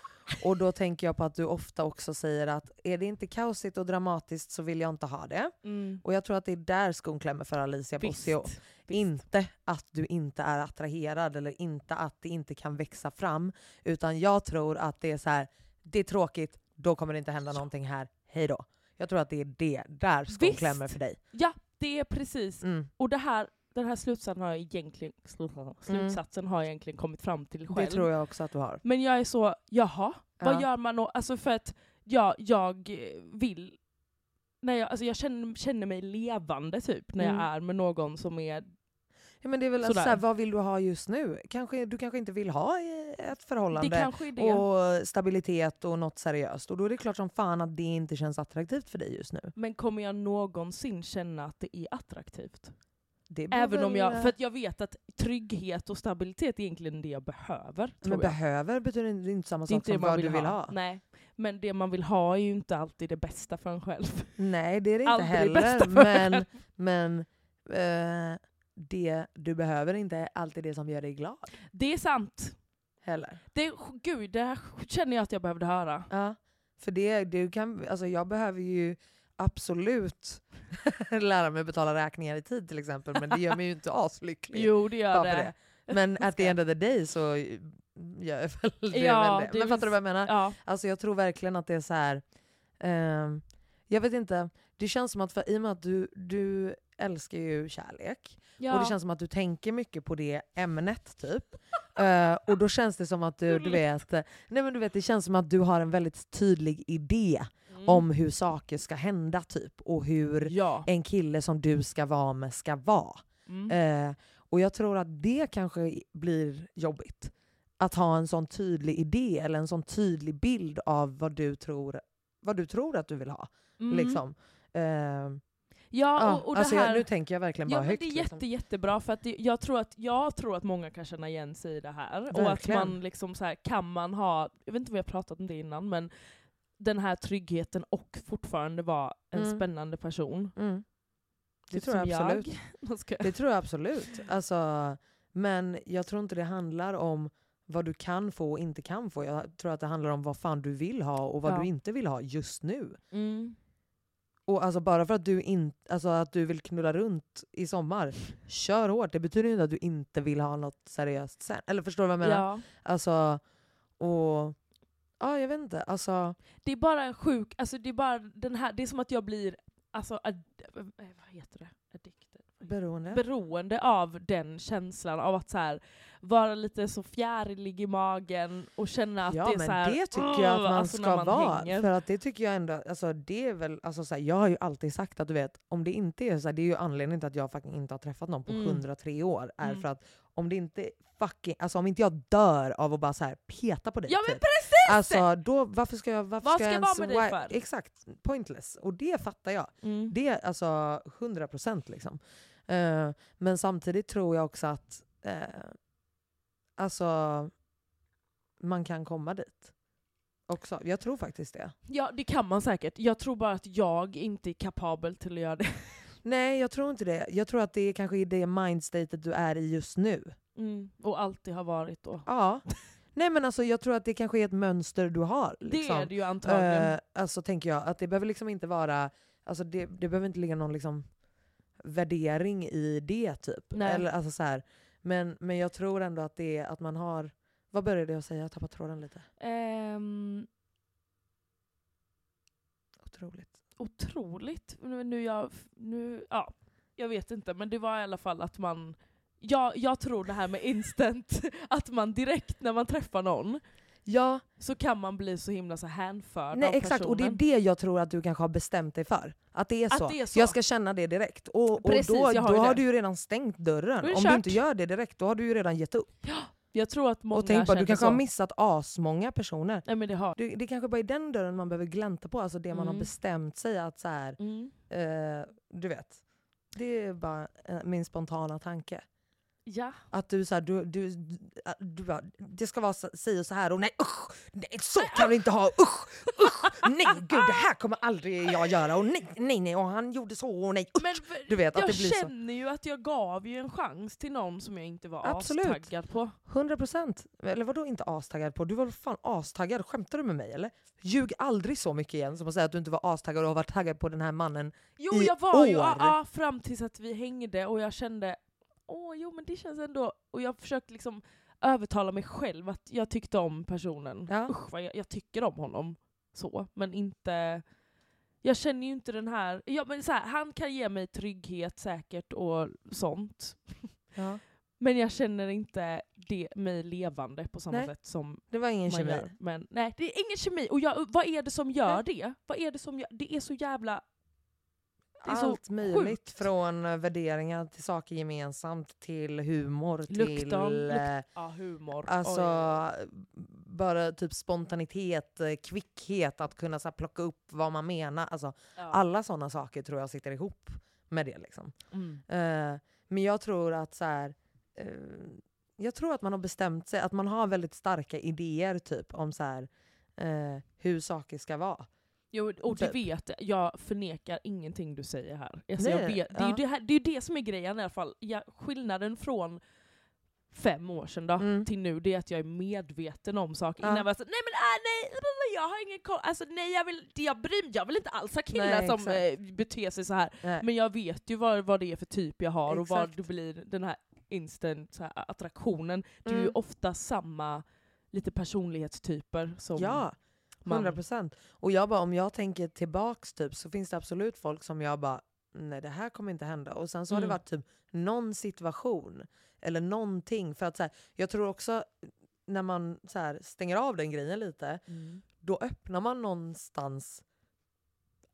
[SPEAKER 2] Och då tänker jag på att du ofta också säger att är det inte kaosigt och dramatiskt så vill jag inte ha det.
[SPEAKER 1] Mm.
[SPEAKER 2] Och jag tror att det är där skon klämmer för Alicia Bossio. Inte att du inte är attraherad eller inte att det inte kan växa fram. Utan jag tror att det är så här, det är tråkigt, då kommer det inte hända någonting här, hej då. Jag tror att det är det, där skon
[SPEAKER 1] Visst.
[SPEAKER 2] klämmer för dig.
[SPEAKER 1] Ja, det är precis.
[SPEAKER 2] Mm.
[SPEAKER 1] Och det här, den här slutsatsen har jag egentligen, slutsatsen har jag egentligen kommit fram till själv.
[SPEAKER 2] Det tror jag också att du har.
[SPEAKER 1] Men jag är så, jaha, vad
[SPEAKER 2] Ja.
[SPEAKER 1] gör man då? Alltså för att jag, jag vill, när jag, alltså jag känner, känner mig levande typ när
[SPEAKER 2] Mm.
[SPEAKER 1] jag är med någon som är
[SPEAKER 2] Ja, men det är väl alltså,
[SPEAKER 1] Sådär.
[SPEAKER 2] så här, vad vill du ha just nu? Kanske, du kanske inte vill ha eh, ett förhållande och stabilitet och något seriöst. Och då är det klart som fan att det inte känns attraktivt för dig just nu.
[SPEAKER 1] Men kommer jag någonsin känna att det är attraktivt?
[SPEAKER 2] Det
[SPEAKER 1] Även om
[SPEAKER 2] väl-
[SPEAKER 1] jag, för att jag vet att trygghet och stabilitet är egentligen det jag behöver.
[SPEAKER 2] Men
[SPEAKER 1] jag.
[SPEAKER 2] behöver betyder inte, samma sak
[SPEAKER 1] inte
[SPEAKER 2] som vad
[SPEAKER 1] vill,
[SPEAKER 2] du vill ha.
[SPEAKER 1] Nej. Men det man vill ha är ju inte alltid det bästa för en själv.
[SPEAKER 2] Nej det är det inte
[SPEAKER 1] Aldrig
[SPEAKER 2] heller.
[SPEAKER 1] bästa för en
[SPEAKER 2] Men, men eh, det du behöver inte är alltid det som gör dig glad.
[SPEAKER 1] Det är sant.
[SPEAKER 2] Heller.
[SPEAKER 1] Det, gud, det här känner jag att jag behövde höra.
[SPEAKER 2] Ja, för det, du kan, alltså jag behöver ju absolut lära mig betala räkningar i tid till exempel, men det gör mig ju inte aslycklig.
[SPEAKER 1] Jo, det gör det.
[SPEAKER 2] det. Men at the end of the day så gör jag väl det.
[SPEAKER 1] Ja,
[SPEAKER 2] väl det. Men fattar du vad jag menar?
[SPEAKER 1] Ja.
[SPEAKER 2] Alltså jag tror verkligen att det är så här. ehm, jag vet inte, det känns som att för, i och med att du, du älskar ju kärlek,
[SPEAKER 1] Ja.
[SPEAKER 2] och det känns som att du tänker mycket på det ämnet typ. Eh, och då känns det som att du, du vet, nej men du vet, det känns som att du har en väldigt tydlig idé
[SPEAKER 1] Mm.
[SPEAKER 2] om hur saker ska hända typ. Och hur
[SPEAKER 1] Ja.
[SPEAKER 2] en kille som du ska vara med ska vara.
[SPEAKER 1] Mm.
[SPEAKER 2] Eh, och jag tror att det kanske blir jobbigt. Att ha en sån tydlig idé eller en sån tydlig bild av vad du tror, vad du tror att du vill ha.
[SPEAKER 1] Mm.
[SPEAKER 2] Liksom. Eh,
[SPEAKER 1] Ja, och, och
[SPEAKER 2] alltså
[SPEAKER 1] det här...
[SPEAKER 2] jag, nu tänker jag verkligen bara
[SPEAKER 1] Ja,
[SPEAKER 2] högt.
[SPEAKER 1] det är
[SPEAKER 2] liksom.
[SPEAKER 1] jätte, jättebra för att det, jag, tror att, jag tror att många kan känna igen sig i det här. Och att
[SPEAKER 2] Verkligen.
[SPEAKER 1] man liksom så här, kan man ha, jag vet inte om vi har pratat om det innan, men den här tryggheten och fortfarande vara en
[SPEAKER 2] Mm.
[SPEAKER 1] spännande person.
[SPEAKER 2] Mm. Det
[SPEAKER 1] Typ
[SPEAKER 2] tror jag absolut.
[SPEAKER 1] Jag.
[SPEAKER 2] Det tror jag absolut. Alltså, men jag tror inte det handlar om vad du kan få och inte kan få. Jag tror att det handlar om vad fan du vill ha och vad
[SPEAKER 1] Ja.
[SPEAKER 2] du inte vill ha just nu.
[SPEAKER 1] Mm.
[SPEAKER 2] Och alltså bara för att du, in, alltså att du vill knulla runt i sommar, kör hårt. Det betyder ju inte att du inte vill ha något seriöst sen. Eller förstår du vad jag menar?
[SPEAKER 1] Ja.
[SPEAKER 2] Alltså, och... Ja, jag vet inte. Alltså,
[SPEAKER 1] Det är bara en sjuk, alltså det är bara den här, det är som att jag blir, alltså, ad, vad heter det? Addicted?
[SPEAKER 2] Beroende.
[SPEAKER 1] beroende av den känslan av att så här, vara lite så fjärilig i magen och känna att
[SPEAKER 2] ja,
[SPEAKER 1] det är
[SPEAKER 2] men
[SPEAKER 1] så här,
[SPEAKER 2] det tycker jag att man
[SPEAKER 1] alltså
[SPEAKER 2] ska
[SPEAKER 1] man
[SPEAKER 2] vara.
[SPEAKER 1] hänger.
[SPEAKER 2] För att det tycker jag ändå, alltså det är väl, alltså så här, jag har ju alltid sagt att du vet, om det inte är så här, det är ju anledningen till att jag fucking inte har träffat någon på
[SPEAKER 1] Mm.
[SPEAKER 2] 103 år, är
[SPEAKER 1] Mm.
[SPEAKER 2] för att om det inte fucking, alltså om inte jag dör av att bara så här peta på dig
[SPEAKER 1] Ja men
[SPEAKER 2] typ,
[SPEAKER 1] precis!
[SPEAKER 2] Alltså då, varför ska jag, varför
[SPEAKER 1] Vad
[SPEAKER 2] ska jag
[SPEAKER 1] jag vara
[SPEAKER 2] ens
[SPEAKER 1] med dig för?
[SPEAKER 2] Exakt, pointless. Och det fattar jag.
[SPEAKER 1] Mm.
[SPEAKER 2] Det är alltså 100% liksom. Eh, men samtidigt tror jag också att eh, alltså, man kan komma dit. Också. Jag tror faktiskt det.
[SPEAKER 1] Ja det kan man säkert, jag tror bara att jag inte är kapabel till att göra det.
[SPEAKER 2] Nej, jag tror inte det. Jag tror att det är kanske är det mindstatet du är i just nu.
[SPEAKER 1] Mm. Och alltid har varit då.
[SPEAKER 2] Ja. Nej men alltså jag tror att det kanske är ett mönster du har. Liksom.
[SPEAKER 1] Det är det ju antagligen.
[SPEAKER 2] Eh, alltså tänker jag, att det behöver liksom inte vara, alltså det, det behöver inte ligga någon liksom värdering i det typ.
[SPEAKER 1] Nej.
[SPEAKER 2] Eller, alltså så här. Men, men jag tror ändå att det är att man har, vad började jag säga? Jag tappade tråden lite.
[SPEAKER 1] Ehm,
[SPEAKER 2] Otroligt.
[SPEAKER 1] otroligt. Nu, nu, jag, nu, ja, jag vet inte, men det var i alla fall att man jag, jag tror det här med instant, att man direkt när man träffar någon
[SPEAKER 2] Ja,
[SPEAKER 1] så kan man bli så himla så hänförd
[SPEAKER 2] nej
[SPEAKER 1] av
[SPEAKER 2] exakt. Och det är
[SPEAKER 1] personen.
[SPEAKER 2] det jag tror att du kanske har bestämt dig för. Att det är
[SPEAKER 1] Att
[SPEAKER 2] så.
[SPEAKER 1] det är så.
[SPEAKER 2] Jag ska känna det direkt. Och, och
[SPEAKER 1] Precis,
[SPEAKER 2] då,
[SPEAKER 1] har
[SPEAKER 2] då har du ju redan stängt dörren. Om du
[SPEAKER 1] kört.
[SPEAKER 2] inte gör det direkt, då har du ju redan gett upp.
[SPEAKER 1] Jag tror att många
[SPEAKER 2] Och tänk på, du
[SPEAKER 1] känner
[SPEAKER 2] kanske
[SPEAKER 1] så.
[SPEAKER 2] har missat asmånga personer.
[SPEAKER 1] Nej men det har
[SPEAKER 2] Du, det kanske bara är den dörren man behöver glänta på, alltså det man har
[SPEAKER 1] Mm.
[SPEAKER 2] bestämt sig att så här,
[SPEAKER 1] mm.
[SPEAKER 2] eh, du vet. Det är bara eh, min spontana tanke.
[SPEAKER 1] Ja.
[SPEAKER 2] Att du, så här, du, du, du, du bara, det ska vara så, si och så här och nej usch, nej så kan du inte ha, usch, usch, nej gud det här kommer aldrig jag göra och nej, nej, nej och han gjorde så och nej, usch.
[SPEAKER 1] Men
[SPEAKER 2] Du vet att
[SPEAKER 1] jag
[SPEAKER 2] det blir så.
[SPEAKER 1] känner ju att jag gav ju en chans till någon som jag inte var
[SPEAKER 2] Absolut.
[SPEAKER 1] astaggad på.
[SPEAKER 2] 100 procent. Eller vadå inte astaggad på? Du var fan astaggad? Skämtar du med mig eller? Ljug aldrig så mycket igen som att säga att du inte var astaggad och har varit taggad på den här mannen.
[SPEAKER 1] Jo
[SPEAKER 2] I
[SPEAKER 1] jag var ju,
[SPEAKER 2] år.
[SPEAKER 1] ja, ja, fram tills att vi hängde och jag kände, åh jo men det känns ändå, och jag försökte liksom övertala mig själv att jag tyckte om personen.
[SPEAKER 2] Ja.
[SPEAKER 1] Usch vad jag, jag tycker om honom. Så, men inte... Jag känner ju inte den här, ja, men så här, han kan ge mig trygghet säkert och sånt.
[SPEAKER 2] Ja.
[SPEAKER 1] Men jag känner inte det, mig levande på samma
[SPEAKER 2] Nej.
[SPEAKER 1] sätt som
[SPEAKER 2] Det var ingen kemi.
[SPEAKER 1] gör. Men nej, det är ingen kemi. Och jag, vad är det som gör
[SPEAKER 2] Nej.
[SPEAKER 1] det? Vad är det som gör, det är så jävla... Det är så
[SPEAKER 2] Allt möjligt
[SPEAKER 1] sjukt.
[SPEAKER 2] från eh, värderingar till saker gemensamt till humor
[SPEAKER 1] Lukten,
[SPEAKER 2] till
[SPEAKER 1] luk-
[SPEAKER 2] eh,
[SPEAKER 1] Ja, humor.
[SPEAKER 2] alltså,
[SPEAKER 1] Oj.
[SPEAKER 2] bara typ spontanitet, eh, kvickhet, att kunna så här, plocka upp vad man menar. Alltså,
[SPEAKER 1] Ja.
[SPEAKER 2] Alla sådana saker tror jag sitter ihop med det. Liksom.
[SPEAKER 1] Mm.
[SPEAKER 2] Eh, men jag tror att så här, eh, jag tror att man har bestämt sig, att man har väldigt starka idéer typ om så här, eh, hur saker ska vara.
[SPEAKER 1] Jo, och det
[SPEAKER 2] Typ.
[SPEAKER 1] vet jag. Jag förnekar ingenting du säger här. Alltså
[SPEAKER 2] Nej,
[SPEAKER 1] jag vet, det, är
[SPEAKER 2] ja.
[SPEAKER 1] det, här, det är det som är grejen i alla fall. Ja, skillnaden från fem år sedan då,
[SPEAKER 2] Mm.
[SPEAKER 1] till nu, det är att jag är medveten om saker.
[SPEAKER 2] Ja.
[SPEAKER 1] Innan var jag så, nej men äh, nej, jag har ingen koll. Alltså nej, jag vill, jag, bryr, jag vill inte alls ha killar
[SPEAKER 2] Nej,
[SPEAKER 1] som
[SPEAKER 2] exakt.
[SPEAKER 1] beter sig så här.
[SPEAKER 2] Nej.
[SPEAKER 1] Men jag vet ju vad, vad det är för typ jag har och vad
[SPEAKER 2] Exakt.
[SPEAKER 1] det blir den här instant här, attraktionen. Det är ju
[SPEAKER 2] Mm.
[SPEAKER 1] ofta samma lite personlighetstyper som
[SPEAKER 2] Ja. 100 procent. Och jag bara, om jag tänker tillbaks typ, så finns det absolut folk som jag bara, nej det här kommer inte hända. Och sen så har det
[SPEAKER 1] Mm.
[SPEAKER 2] varit typ någon situation eller någonting. För att så här, jag tror också när man så här, stänger av den grejen lite,
[SPEAKER 1] Mm.
[SPEAKER 2] då öppnar man någonstans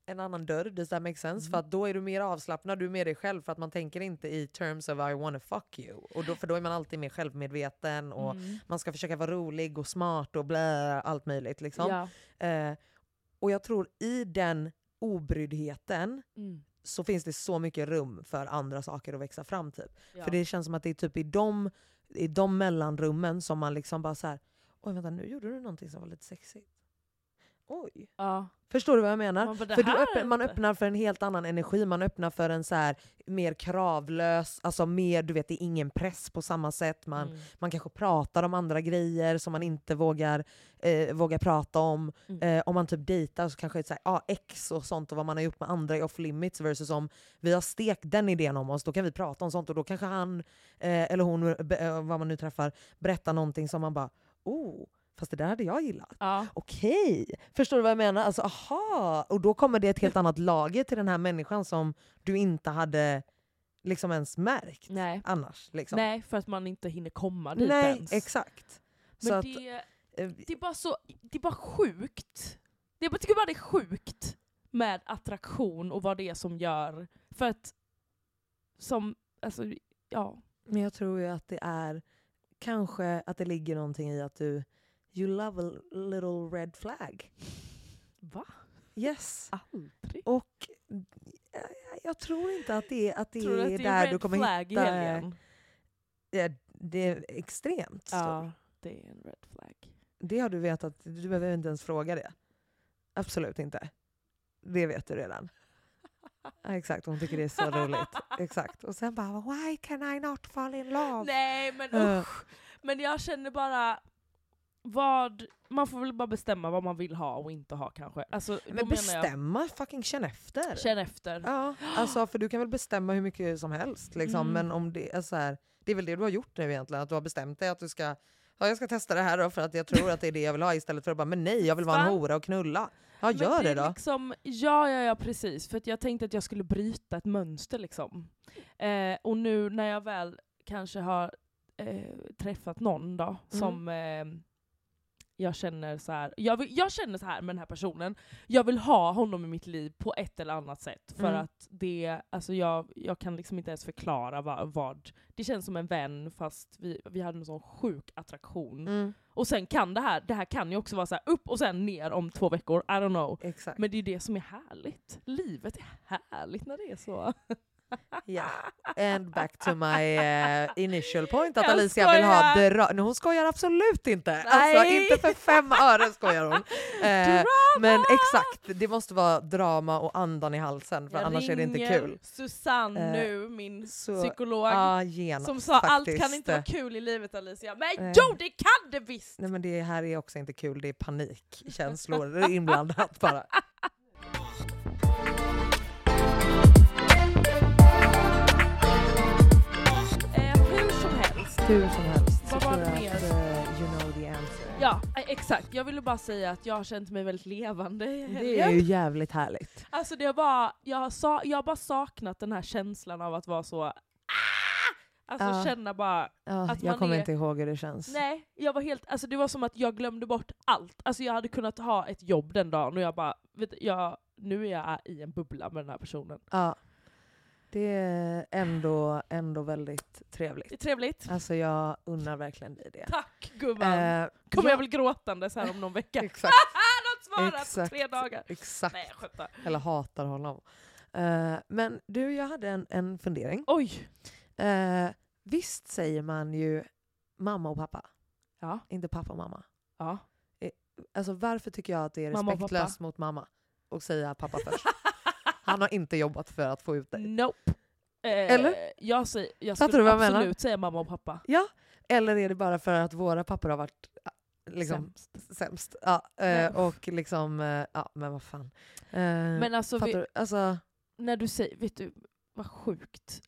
[SPEAKER 2] en annan dörr, does that make sense?
[SPEAKER 1] Mm.
[SPEAKER 2] För att då är du mer avslappnad, du är med dig själv för att man tänker inte i terms of I wanna fuck you. Och då, för då är man alltid mer självmedveten och
[SPEAKER 1] Mm.
[SPEAKER 2] man ska försöka vara rolig och smart och blä, allt möjligt. Liksom.
[SPEAKER 1] Ja.
[SPEAKER 2] Eh, och jag tror i den obryddheten
[SPEAKER 1] Mm.
[SPEAKER 2] så finns det så mycket rum för andra saker att växa fram. Typ.
[SPEAKER 1] Ja.
[SPEAKER 2] För det känns som att det är typ i de, i de mellanrummen som man liksom bara så här. oj vänta nu gjorde du någonting som var lite sexigt. Oj.
[SPEAKER 1] ja.
[SPEAKER 2] Förstår du vad jag menar?
[SPEAKER 1] Man bara,
[SPEAKER 2] För du öppnar, man öppnar för en helt annan energi, man öppnar för en så här mer kravlös, alltså mer, du vet det är ingen press på samma sätt. Man,
[SPEAKER 1] Mm.
[SPEAKER 2] man kanske pratar om andra grejer som man inte vågar, eh, vågar prata om.
[SPEAKER 1] Mm.
[SPEAKER 2] Eh, om man typ dejtar så kanske det är så här, ah, ex och sånt och vad man har gjort med andra är off limits versus om vi har stekt den idén om oss, då kan vi prata om sånt och då kanske han eh, eller hon, eh, eh, vad man nu träffar, berättar någonting som man bara oh, fast det där hade jag gillat.
[SPEAKER 1] Ja.
[SPEAKER 2] Okej, förstår du vad jag menar? Alltså aha! Och då kommer det ett helt annat lager till den här människan som du inte hade liksom ens märkt
[SPEAKER 1] Nej.
[SPEAKER 2] annars. Liksom.
[SPEAKER 1] Nej, för att man inte hinner komma dit
[SPEAKER 2] Nej,
[SPEAKER 1] ens.
[SPEAKER 2] exakt.
[SPEAKER 1] Men
[SPEAKER 2] så att,
[SPEAKER 1] det,
[SPEAKER 2] eh,
[SPEAKER 1] det är bara så, det är bara sjukt. Det är, jag tycker bara det är sjukt med attraktion och vad det är som gör. För att, som, alltså, ja.
[SPEAKER 2] Men jag tror ju att det är kanske att det ligger någonting i att du you love a little red flag.
[SPEAKER 1] Va?
[SPEAKER 2] Yes.
[SPEAKER 1] Aldrig.
[SPEAKER 2] Och eh, jag tror inte att det, att det
[SPEAKER 1] Tror du att
[SPEAKER 2] är
[SPEAKER 1] det
[SPEAKER 2] där
[SPEAKER 1] är red
[SPEAKER 2] du kommer
[SPEAKER 1] flag i
[SPEAKER 2] hitta...
[SPEAKER 1] helgen?
[SPEAKER 2] Ja, det är extremt.
[SPEAKER 1] Ja, det är en red flag.
[SPEAKER 2] Det har du vetat, du behöver inte ens fråga det. Absolut inte. Det vet du redan. Ja, exakt, hon tycker det är så roligt. Exakt. Och sen bara “Why can I not fall in love?”
[SPEAKER 1] Nej men
[SPEAKER 2] Eh.
[SPEAKER 1] usch. Men jag känner bara, vad, man får väl bara bestämma vad man vill ha och inte ha kanske. Alltså,
[SPEAKER 2] Men bestämma, fucking känn efter.
[SPEAKER 1] Jag, känn efter.
[SPEAKER 2] Ja, alltså, för du kan väl bestämma hur mycket som helst. Liksom.
[SPEAKER 1] Mm.
[SPEAKER 2] Men om det är så här, det är väl det du har gjort nu egentligen, att du har bestämt dig att du ska Ja, jag ska testa det här då för att jag tror att det är det jag vill ha istället för att bara men nej, jag vill vara en hora och knulla. Ja,
[SPEAKER 1] Men
[SPEAKER 2] gör det,
[SPEAKER 1] är
[SPEAKER 2] då.
[SPEAKER 1] Liksom, ja, ja, ja, precis. För att jag tänkte att jag skulle bryta ett mönster. Liksom. Eh, och nu när jag väl kanske har eh, träffat någon då,
[SPEAKER 2] Mm.
[SPEAKER 1] som eh, jag känner så här, jag, vill, jag känner så här med den här personen, jag vill ha honom i mitt liv på ett eller annat sätt. För
[SPEAKER 2] Mm.
[SPEAKER 1] att det, alltså jag, jag kan liksom inte ens förklara vad, vad, det känns som en vän fast vi, vi hade en sån sjuk attraktion.
[SPEAKER 2] Mm,
[SPEAKER 1] Och sen kan det här, det här kan ju också vara så här upp och sen ner om två veckor, I don't know.
[SPEAKER 2] exakt.
[SPEAKER 1] Men det är det som är härligt. Livet är härligt när det är så.
[SPEAKER 2] Ja. And back to my eh, initial point att
[SPEAKER 1] Jag
[SPEAKER 2] Alicia vill ha
[SPEAKER 1] skojar.
[SPEAKER 2] dra- Nej, hon skojar absolut inte. Alltså
[SPEAKER 1] Nej.
[SPEAKER 2] inte för fem öre skojar hon. Eh, men exakt, det måste vara drama och andan i halsen för
[SPEAKER 1] Jag
[SPEAKER 2] annars är det inte kul.
[SPEAKER 1] Susanne
[SPEAKER 2] Eh,
[SPEAKER 1] nu, min
[SPEAKER 2] så-
[SPEAKER 1] psykolog.
[SPEAKER 2] Ja, genast
[SPEAKER 1] Som sa allt
[SPEAKER 2] faktiskt.
[SPEAKER 1] kan inte vara kul i livet Alicia. Men
[SPEAKER 2] Nej.
[SPEAKER 1] jo det kan det visst!
[SPEAKER 2] Nej men det här är också inte kul, det är panikkänslor inblandat bara.
[SPEAKER 1] Hur som helst
[SPEAKER 2] så tror jag att eh, you know the answer.
[SPEAKER 1] Ja, eh, exakt. Jag ville bara säga att jag har känt mig väldigt levande i
[SPEAKER 2] Det
[SPEAKER 1] helgen.
[SPEAKER 2] är ju jävligt härligt.
[SPEAKER 1] Alltså det var, jag, har sa, jag har bara saknat den här känslan av att vara så... Ah! Alltså
[SPEAKER 2] Ja.
[SPEAKER 1] känna bara...
[SPEAKER 2] Ja,
[SPEAKER 1] Att
[SPEAKER 2] jag
[SPEAKER 1] man
[SPEAKER 2] kommer
[SPEAKER 1] är-
[SPEAKER 2] inte ihåg hur det känns.
[SPEAKER 1] Nej, jag var helt, alltså det var som att jag glömde bort allt. Alltså jag hade kunnat ha ett jobb den dagen och jag bara, vet, du, jag, nu är jag i en bubbla med den här personen.
[SPEAKER 2] Ja. Det är ändå, ändå väldigt
[SPEAKER 1] Det är
[SPEAKER 2] trevligt.
[SPEAKER 1] trevligt.
[SPEAKER 2] Alltså jag unnar verkligen dig det.
[SPEAKER 1] Tack gumman.
[SPEAKER 2] Eh,
[SPEAKER 1] Kommer
[SPEAKER 2] ja,
[SPEAKER 1] jag väl gråtandes här om någon vecka.
[SPEAKER 2] Exakt,
[SPEAKER 1] har svarat på tre dagar.
[SPEAKER 2] exakt.
[SPEAKER 1] Nej jag.
[SPEAKER 2] Eller hatar honom. Eh, men du, jag hade en, en fundering.
[SPEAKER 1] Oj!
[SPEAKER 2] Eh, visst säger man ju mamma och pappa?
[SPEAKER 1] Ja.
[SPEAKER 2] Inte pappa och mamma.
[SPEAKER 1] Ja.
[SPEAKER 2] Alltså varför tycker jag att det är
[SPEAKER 1] Mamma
[SPEAKER 2] respektlöst mot mamma att säga pappa först? Han har inte jobbat för att få ut dig.
[SPEAKER 1] Nope. Eh,
[SPEAKER 2] Eller?
[SPEAKER 1] Jag, säger, jag
[SPEAKER 2] Fattar
[SPEAKER 1] skulle
[SPEAKER 2] du vad jag
[SPEAKER 1] absolut
[SPEAKER 2] menar?
[SPEAKER 1] säga mamma och pappa.
[SPEAKER 2] Ja, eller är det bara för att våra pappor har varit ja, liksom,
[SPEAKER 1] Sämst.
[SPEAKER 2] sämst? Ja, eh, och liksom, eh, ja men vad fan. Eh,
[SPEAKER 1] Men alltså, vi,
[SPEAKER 2] du? Alltså,
[SPEAKER 1] när du säger, vet du vad sjukt?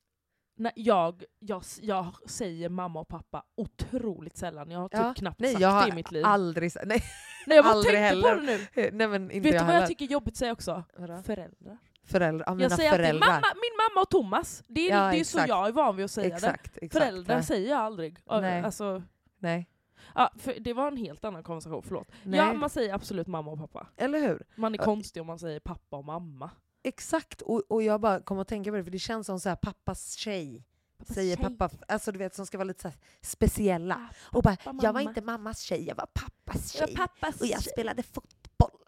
[SPEAKER 1] När jag, jag, jag säger mamma och pappa otroligt sällan. Jag har typ
[SPEAKER 2] Ja,
[SPEAKER 1] knappt
[SPEAKER 2] nej
[SPEAKER 1] sagt
[SPEAKER 2] jag
[SPEAKER 1] det i mitt liv.
[SPEAKER 2] aldrig nej,
[SPEAKER 1] nej, jag bara
[SPEAKER 2] aldrig
[SPEAKER 1] tänkte
[SPEAKER 2] heller.
[SPEAKER 1] på det nu.
[SPEAKER 2] nej men inte
[SPEAKER 1] Vet
[SPEAKER 2] jag
[SPEAKER 1] du vad
[SPEAKER 2] heller.
[SPEAKER 1] jag tycker är jobbigt att säga också?
[SPEAKER 2] Vadå?
[SPEAKER 1] Föräldrar.
[SPEAKER 2] Föräldrar, ja, mina
[SPEAKER 1] Jag säger alltid
[SPEAKER 2] föräldrar.
[SPEAKER 1] mamma, min mamma och Thomas. Det är,
[SPEAKER 2] Ja,
[SPEAKER 1] det är så
[SPEAKER 2] exakt.
[SPEAKER 1] jag är van vid att säga det.
[SPEAKER 2] exakt, exakt.
[SPEAKER 1] Föräldrar
[SPEAKER 2] Nej.
[SPEAKER 1] säger jag aldrig.
[SPEAKER 2] Nej.
[SPEAKER 1] Alltså,
[SPEAKER 2] Nej.
[SPEAKER 1] ja, det var en helt annan konversation, förlåt.
[SPEAKER 2] Nej.
[SPEAKER 1] Ja, man säger absolut mamma och pappa.
[SPEAKER 2] Eller hur?
[SPEAKER 1] Man är
[SPEAKER 2] Ja.
[SPEAKER 1] konstig om man säger pappa och mamma.
[SPEAKER 2] Exakt, och, och jag bara kom att tänka på det för det känns som så här pappas tjej.
[SPEAKER 1] Pappas
[SPEAKER 2] säger
[SPEAKER 1] tjej.
[SPEAKER 2] pappa, alltså du vet som ska vara lite så speciella.
[SPEAKER 1] Ah,
[SPEAKER 2] Och bara,
[SPEAKER 1] pappa,
[SPEAKER 2] jag var
[SPEAKER 1] mamma.
[SPEAKER 2] inte mammas tjej, jag var pappas
[SPEAKER 1] Jag
[SPEAKER 2] tjej.
[SPEAKER 1] var pappas
[SPEAKER 2] och jag
[SPEAKER 1] tjej.
[SPEAKER 2] spelade fotboll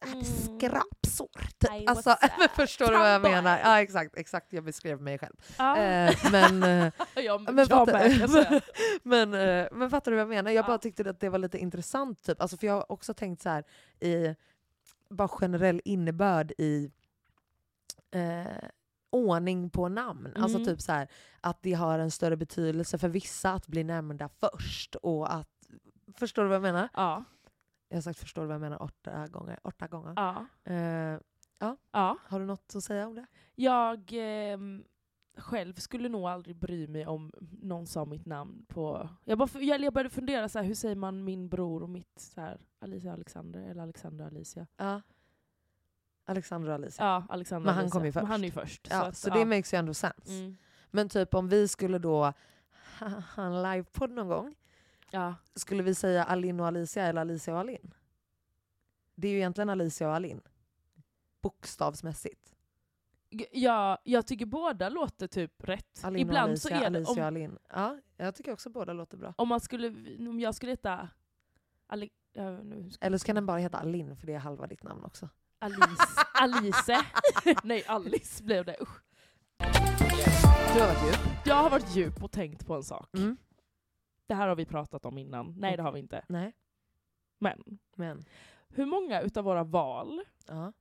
[SPEAKER 2] hade
[SPEAKER 1] Mm.
[SPEAKER 2] skrapsår. Typ. Alltså, förstår du vad jag menar? Ja exakt, exakt, jag beskrev mig själv.
[SPEAKER 1] Ja.
[SPEAKER 2] Eh, men,
[SPEAKER 1] jag,
[SPEAKER 2] men,
[SPEAKER 1] jag
[SPEAKER 2] fattar, men, men du vad jag menar? Jag bara tyckte att det var lite intressant, typ. alltså, för jag har också tänkt så här i bara generell innebörd i eh, ordning på namn. Alltså
[SPEAKER 1] Mm.
[SPEAKER 2] typ så här att det har en större betydelse för vissa att bli nämnda först. Och att, förstår du vad jag menar?
[SPEAKER 1] Ja.
[SPEAKER 2] Jag har sagt förstår du vad jag menar åtta gånger. Åtta gånger.
[SPEAKER 1] Ja.
[SPEAKER 2] Eh,
[SPEAKER 1] ja.
[SPEAKER 2] har du något att säga om det?
[SPEAKER 1] Jag ehm, själv skulle nog aldrig bry mig om någon sa mitt namn på... Jag, bara, jag, började fundera, så här, hur säger man min bror och mitt så här, Alicia Alexander eller Alexander Alicia?
[SPEAKER 2] Ja. Alexandra och Alicia.
[SPEAKER 1] Ja, Alexander
[SPEAKER 2] Men han
[SPEAKER 1] Alicia.
[SPEAKER 2] kom ju
[SPEAKER 1] Men han
[SPEAKER 2] först.
[SPEAKER 1] är ju först.
[SPEAKER 2] Ja,
[SPEAKER 1] att,
[SPEAKER 2] så det makes ju ändå sense.
[SPEAKER 1] mm.
[SPEAKER 2] Men typ om vi skulle då ha en livepodd någon gång,
[SPEAKER 1] ja.
[SPEAKER 2] skulle vi säga Alin och Alicia eller Alicia och Alin? Det är ju egentligen Alicia och Alin. Bokstavsmässigt.
[SPEAKER 1] Ja, jag tycker båda låter typ rätt.
[SPEAKER 2] Alin
[SPEAKER 1] Ibland
[SPEAKER 2] Alicia,
[SPEAKER 1] så är det,
[SPEAKER 2] Alicia och
[SPEAKER 1] om,
[SPEAKER 2] Alin. Ja, jag tycker också båda låter bra.
[SPEAKER 1] om, man skulle, om jag skulle heta Ale, ja, nu ska
[SPEAKER 2] Eller så kan den bara heta Alin för det är halva ditt namn också.
[SPEAKER 1] Alice. Alice. Nej, Alice blev det. Usch.
[SPEAKER 2] Du har varit djup.
[SPEAKER 1] Jag har varit djup och tänkt på en sak.
[SPEAKER 2] Mm.
[SPEAKER 1] Det här har vi pratat om innan. Nej, det har vi inte.
[SPEAKER 2] Nej,
[SPEAKER 1] Men
[SPEAKER 2] men.
[SPEAKER 1] hur många utav våra val
[SPEAKER 2] Ja.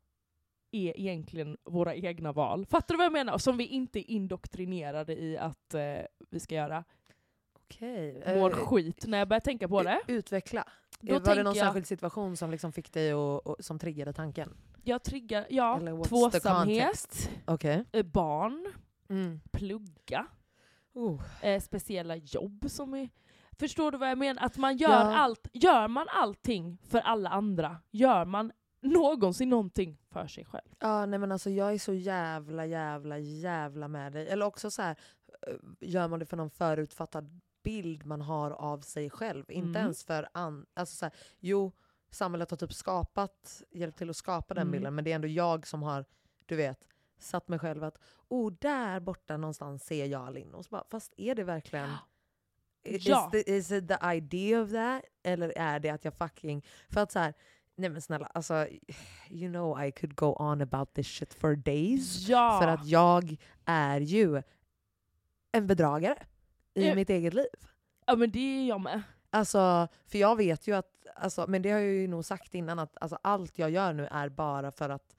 [SPEAKER 1] är egentligen våra egna val? Fattar du vad jag menar? Som vi inte är indoktrinerade i att eh, vi ska göra.
[SPEAKER 2] Okej.
[SPEAKER 1] Mår
[SPEAKER 2] Eh,
[SPEAKER 1] skit när jag börjar tänka på det.
[SPEAKER 2] Utveckla.
[SPEAKER 1] Då
[SPEAKER 2] var det någon
[SPEAKER 1] jag-
[SPEAKER 2] särskild situation som liksom fick dig och, och, som triggade tanken?
[SPEAKER 1] Jag triggar, ja, tvåsamhet?
[SPEAKER 2] Okej.
[SPEAKER 1] eh, barn,
[SPEAKER 2] Mm.
[SPEAKER 1] plugga,
[SPEAKER 2] Oh.
[SPEAKER 1] eh, speciella jobb som är... Förstår du vad jag menar? Att man gör
[SPEAKER 2] Ja.
[SPEAKER 1] allt, gör man allting för alla andra, gör man någonsin någonting för sig själv?
[SPEAKER 2] Ja, nej men alltså jag är så jävla, jävla, jävla med dig. Eller också så här, eh, gör man det för någon förutfattad bild man har av sig själv. Inte
[SPEAKER 1] Mm.
[SPEAKER 2] ens för an... Alltså så här, jo, samhället har typ skapat, hjälpt till att skapa den
[SPEAKER 1] Mm.
[SPEAKER 2] bilden, men det är ändå jag som har, du vet, satt mig själv att oh, där borta någonstans ser jag Linn. Och så bara, fast är det verkligen... Is,
[SPEAKER 1] Ja.
[SPEAKER 2] the, is it the idea of that? Eller är det att jag fucking... För att så här, nej men snälla, alltså, you know I could go on about this shit for days.
[SPEAKER 1] Ja!
[SPEAKER 2] För att jag är ju en bedragare i
[SPEAKER 1] Ja.
[SPEAKER 2] mitt eget liv.
[SPEAKER 1] ja men det är jag med.
[SPEAKER 2] Alltså, för jag vet ju att, alltså, men det har jag ju nog sagt innan, att alltså, allt jag gör nu är bara för att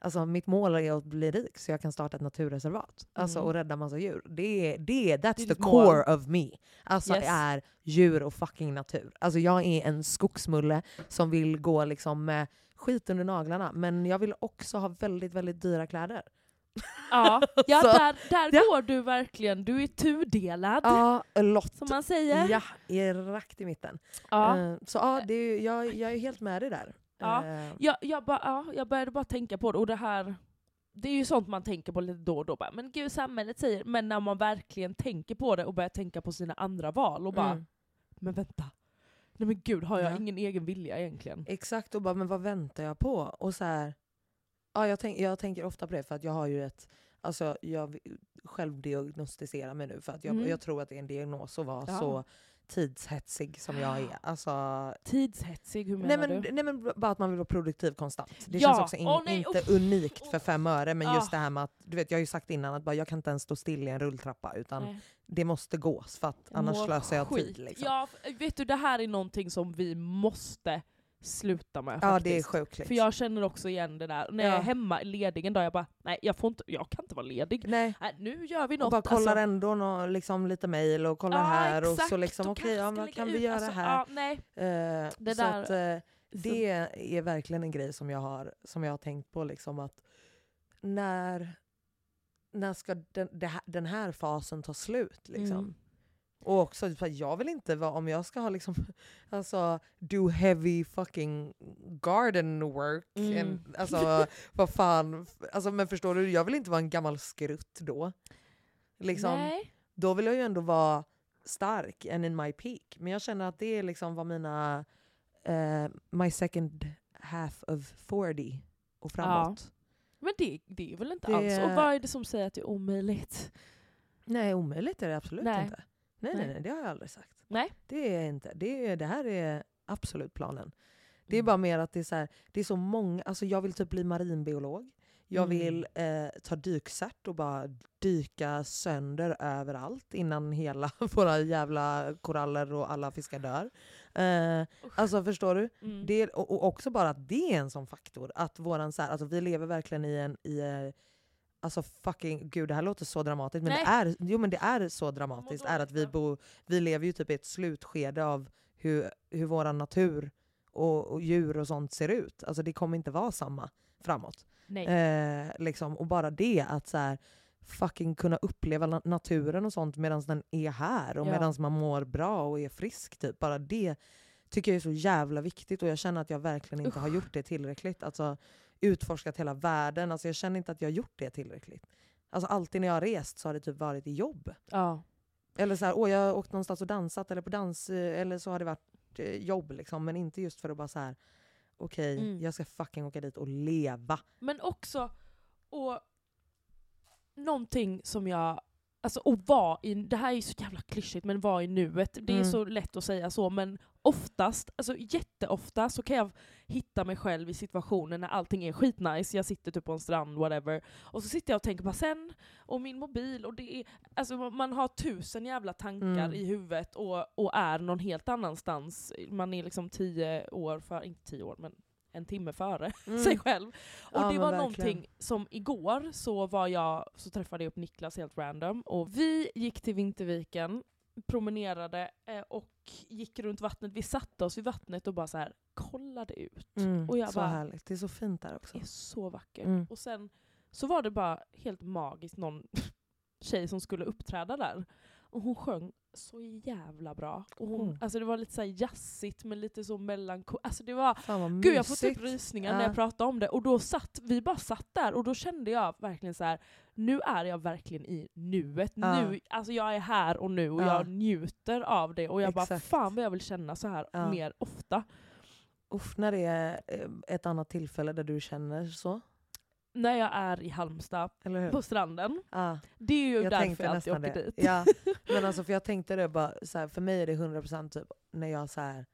[SPEAKER 2] Alltså mitt mål är att bli rik så jag kan starta ett naturreservat. Alltså
[SPEAKER 1] Mm.
[SPEAKER 2] och rädda massa djur. Det, är- det, är- that's
[SPEAKER 1] Det är
[SPEAKER 2] the
[SPEAKER 1] ditt mål.
[SPEAKER 2] core of me. Alltså
[SPEAKER 1] Yes.
[SPEAKER 2] är djur och fucking natur. Alltså jag är en skogsmulle som vill gå liksom med skit under naglarna. Men jag vill också ha väldigt, väldigt dyra kläder.
[SPEAKER 1] Ja, ja
[SPEAKER 2] Så-
[SPEAKER 1] där, där
[SPEAKER 2] Ja.
[SPEAKER 1] går du verkligen. Du är tudelad,
[SPEAKER 2] Ja, a lot.
[SPEAKER 1] som man säger.
[SPEAKER 2] Ja, rakt i mitten.
[SPEAKER 1] Ja.
[SPEAKER 2] Eh, så ja, det är, jag, jag är helt med dig där.
[SPEAKER 1] Ja.
[SPEAKER 2] Eh,
[SPEAKER 1] Jag, jag, bara, ja, jag började bara tänka på det, och det här det är ju sånt man tänker på lite då och då. Bara, men gud, samhället säger... Men när man verkligen tänker på det och börjar tänka på sina andra val och bara,
[SPEAKER 2] mm.
[SPEAKER 1] men vänta. Nej men gud, har jag
[SPEAKER 2] Ja.
[SPEAKER 1] ingen egen vilja egentligen?
[SPEAKER 2] Exakt, och bara men vad väntar jag på? Och så här, ja, jag, tänk, jag tänker ofta på det för att jag har ju ett, alltså jag självdiagnostiserar mig nu för att jag,
[SPEAKER 1] Mm.
[SPEAKER 2] jag tror att det är en diagnos att vara
[SPEAKER 1] Ja.
[SPEAKER 2] så tidshetsig som jag är. Alltså,
[SPEAKER 1] Tidshetsig, hur
[SPEAKER 2] nej,
[SPEAKER 1] menar
[SPEAKER 2] men,
[SPEAKER 1] du?
[SPEAKER 2] nej men bara att man vill vara produktiv konstant. Det
[SPEAKER 1] Ja,
[SPEAKER 2] känns också in,
[SPEAKER 1] åh nej,
[SPEAKER 2] inte
[SPEAKER 1] uff,
[SPEAKER 2] unikt för
[SPEAKER 1] uff.
[SPEAKER 2] fem öre men
[SPEAKER 1] Ah.
[SPEAKER 2] just det här med att, du vet jag har ju sagt innan att bara, jag kan inte ens stå still i en rulltrappa utan
[SPEAKER 1] Nej.
[SPEAKER 2] det måste gås för att annars
[SPEAKER 1] Mår
[SPEAKER 2] slösar jag
[SPEAKER 1] skit.
[SPEAKER 2] tid. Liksom.
[SPEAKER 1] Ja, vet du, det här är någonting som vi måste sluta med
[SPEAKER 2] Ja,
[SPEAKER 1] faktiskt.
[SPEAKER 2] det är sjukligt.
[SPEAKER 1] För jag känner också igen det där. När
[SPEAKER 2] Ja.
[SPEAKER 1] jag är hemma ledig en dag, jag bara, nej jag, får inte, jag kan inte vara ledig.
[SPEAKER 2] Nej.
[SPEAKER 1] Nej, nu gör vi
[SPEAKER 2] Och
[SPEAKER 1] något.
[SPEAKER 2] bara kollar
[SPEAKER 1] alltså.
[SPEAKER 2] ändå nå, liksom, lite mejl och kollar
[SPEAKER 1] Ja,
[SPEAKER 2] här och så
[SPEAKER 1] exakt.
[SPEAKER 2] liksom
[SPEAKER 1] Och
[SPEAKER 2] okej,
[SPEAKER 1] kanske
[SPEAKER 2] ja, vad kan vi
[SPEAKER 1] ut-
[SPEAKER 2] göra
[SPEAKER 1] alltså,
[SPEAKER 2] här?
[SPEAKER 1] Nej.
[SPEAKER 2] Eh,
[SPEAKER 1] Det
[SPEAKER 2] så
[SPEAKER 1] där-
[SPEAKER 2] att,
[SPEAKER 1] Så-
[SPEAKER 2] det är verkligen en grej som jag har, som jag har tänkt på. Liksom, att när, när ska den, den här fasen ta slut? Liksom?
[SPEAKER 1] Mm.
[SPEAKER 2] Och också, så här, jag vill inte vara, om jag ska ha liksom, alltså, do heavy fucking garden work.
[SPEAKER 1] Mm.
[SPEAKER 2] En, alltså, vad fan. Alltså, men förstår du, jag vill inte vara en gammal skrutt då. Liksom,
[SPEAKER 1] Nej.
[SPEAKER 2] då vill jag ju ändå vara stark and in my peak. Men jag känner att det är liksom vad mina, eh, my second half of 40 och framåt.
[SPEAKER 1] Men det, det är väl inte
[SPEAKER 2] Det-
[SPEAKER 1] alls. Och vad är det som säger att det är omöjligt?
[SPEAKER 2] Nej, omöjligt är det absolut
[SPEAKER 1] Nej.
[SPEAKER 2] inte. Nej, nej,
[SPEAKER 1] Nej.
[SPEAKER 2] det har jag aldrig sagt.
[SPEAKER 1] Nej.
[SPEAKER 2] Det är inte. Det, är, det här är absolut planen. Det är
[SPEAKER 1] Mm.
[SPEAKER 2] bara mer att det är så, här, det är så många, alltså jag vill typ bli marinbiolog. Jag
[SPEAKER 1] Mm.
[SPEAKER 2] vill eh, ta dykcert och bara dyka sönder överallt innan hela våra jävla koraller och alla fiskar dör. Eh, alltså förstår du?
[SPEAKER 1] Mm.
[SPEAKER 2] Det, och, och också bara att det är en sån faktor. Att våran, så här, alltså vi lever verkligen i en... I, eh, alltså fucking, gud det här låter så dramatiskt men,
[SPEAKER 1] Nej.
[SPEAKER 2] det är, jo, men det är så dramatiskt. Är att vi,
[SPEAKER 1] dåligt,
[SPEAKER 2] bo, vi lever ju typ i ett slutskede av hur, hur våran natur och, och djur och sånt ser ut. Alltså det kommer inte vara samma framåt.
[SPEAKER 1] Nej.
[SPEAKER 2] Eh, liksom, och bara det att så här, fucking kunna uppleva na- naturen och sånt medan den är här och
[SPEAKER 1] Ja.
[SPEAKER 2] medan man mår bra och är frisk. Typ. Bara det tycker jag är så jävla viktigt och jag känner att jag verkligen inte har
[SPEAKER 1] Usch.
[SPEAKER 2] gjort det tillräckligt. Alltså utforskat hela världen. Alltså jag känner inte att jag har gjort det tillräckligt. Alltså alltid när jag har rest så har det typ varit i jobb.
[SPEAKER 1] ja.
[SPEAKER 2] Eller så här, åh jag har åkt någonstans och dansat eller på dans eh, eller så har det varit eh, jobb liksom. Men inte just för att bara så här okej
[SPEAKER 1] Mm.
[SPEAKER 2] jag ska fucking åka dit och leva.
[SPEAKER 1] Men också, och någonting som jag, alltså att vara i, det här är så jävla klyschigt men vara i nuet, det är
[SPEAKER 2] Mm.
[SPEAKER 1] så lätt att säga så men oftast, alltså jätteofta så kan jag hitta mig själv i situationer när allting är skitnice, jag sitter typ på en strand, whatever, och så sitter jag och tänker på sen, och min mobil, och det är, alltså man har tusen jävla tankar
[SPEAKER 2] Mm.
[SPEAKER 1] i huvudet och, och är någon helt annanstans, man är liksom tio år för, inte tio år men en timme före
[SPEAKER 2] Mm.
[SPEAKER 1] sig själv. Och
[SPEAKER 2] Ja,
[SPEAKER 1] det var
[SPEAKER 2] verkligen.
[SPEAKER 1] någonting som igår så var jag, så träffade jag upp Niklas helt random och vi gick till Vinterviken, promenerade eh, och gick runt vattnet. Vi satte oss vid vattnet och bara så här kollade ut.
[SPEAKER 2] Mm,
[SPEAKER 1] Och jag
[SPEAKER 2] så
[SPEAKER 1] bara-
[SPEAKER 2] härligt. Det är så fint där också.
[SPEAKER 1] Det är så vackert.
[SPEAKER 2] Mm.
[SPEAKER 1] Och sen så var det bara helt magiskt någon tjej som skulle uppträda där. Och hon sjöng så jävla bra. Och hon,
[SPEAKER 2] Mm.
[SPEAKER 1] Alltså det var lite så jazzigt men lite så melankoliskt. Alltså det var Gud jag får typ rysningar
[SPEAKER 2] Ja.
[SPEAKER 1] när jag pratar om det. Och då satt, vi bara satt där och då kände jag verkligen så här. nu är jag verkligen i nuet.
[SPEAKER 2] Ja.
[SPEAKER 1] Nu, alltså jag är här och nu och
[SPEAKER 2] Ja.
[SPEAKER 1] jag njuter av det. Och jag bara
[SPEAKER 2] Exakt.
[SPEAKER 1] fan vad jag vill känna så här mer ofta.
[SPEAKER 2] Uff, när det är eh, ett annat tillfälle där du känner så?
[SPEAKER 1] När jag är i Halmstad,
[SPEAKER 2] hur?
[SPEAKER 1] på stranden.
[SPEAKER 2] Ja,
[SPEAKER 1] Det är ju
[SPEAKER 2] jag
[SPEAKER 1] därför jag alltid åker
[SPEAKER 2] det.
[SPEAKER 1] dit.
[SPEAKER 2] Ja, men alltså för jag tänkte det bara, så här, för mig är det 100% typ när jag så här,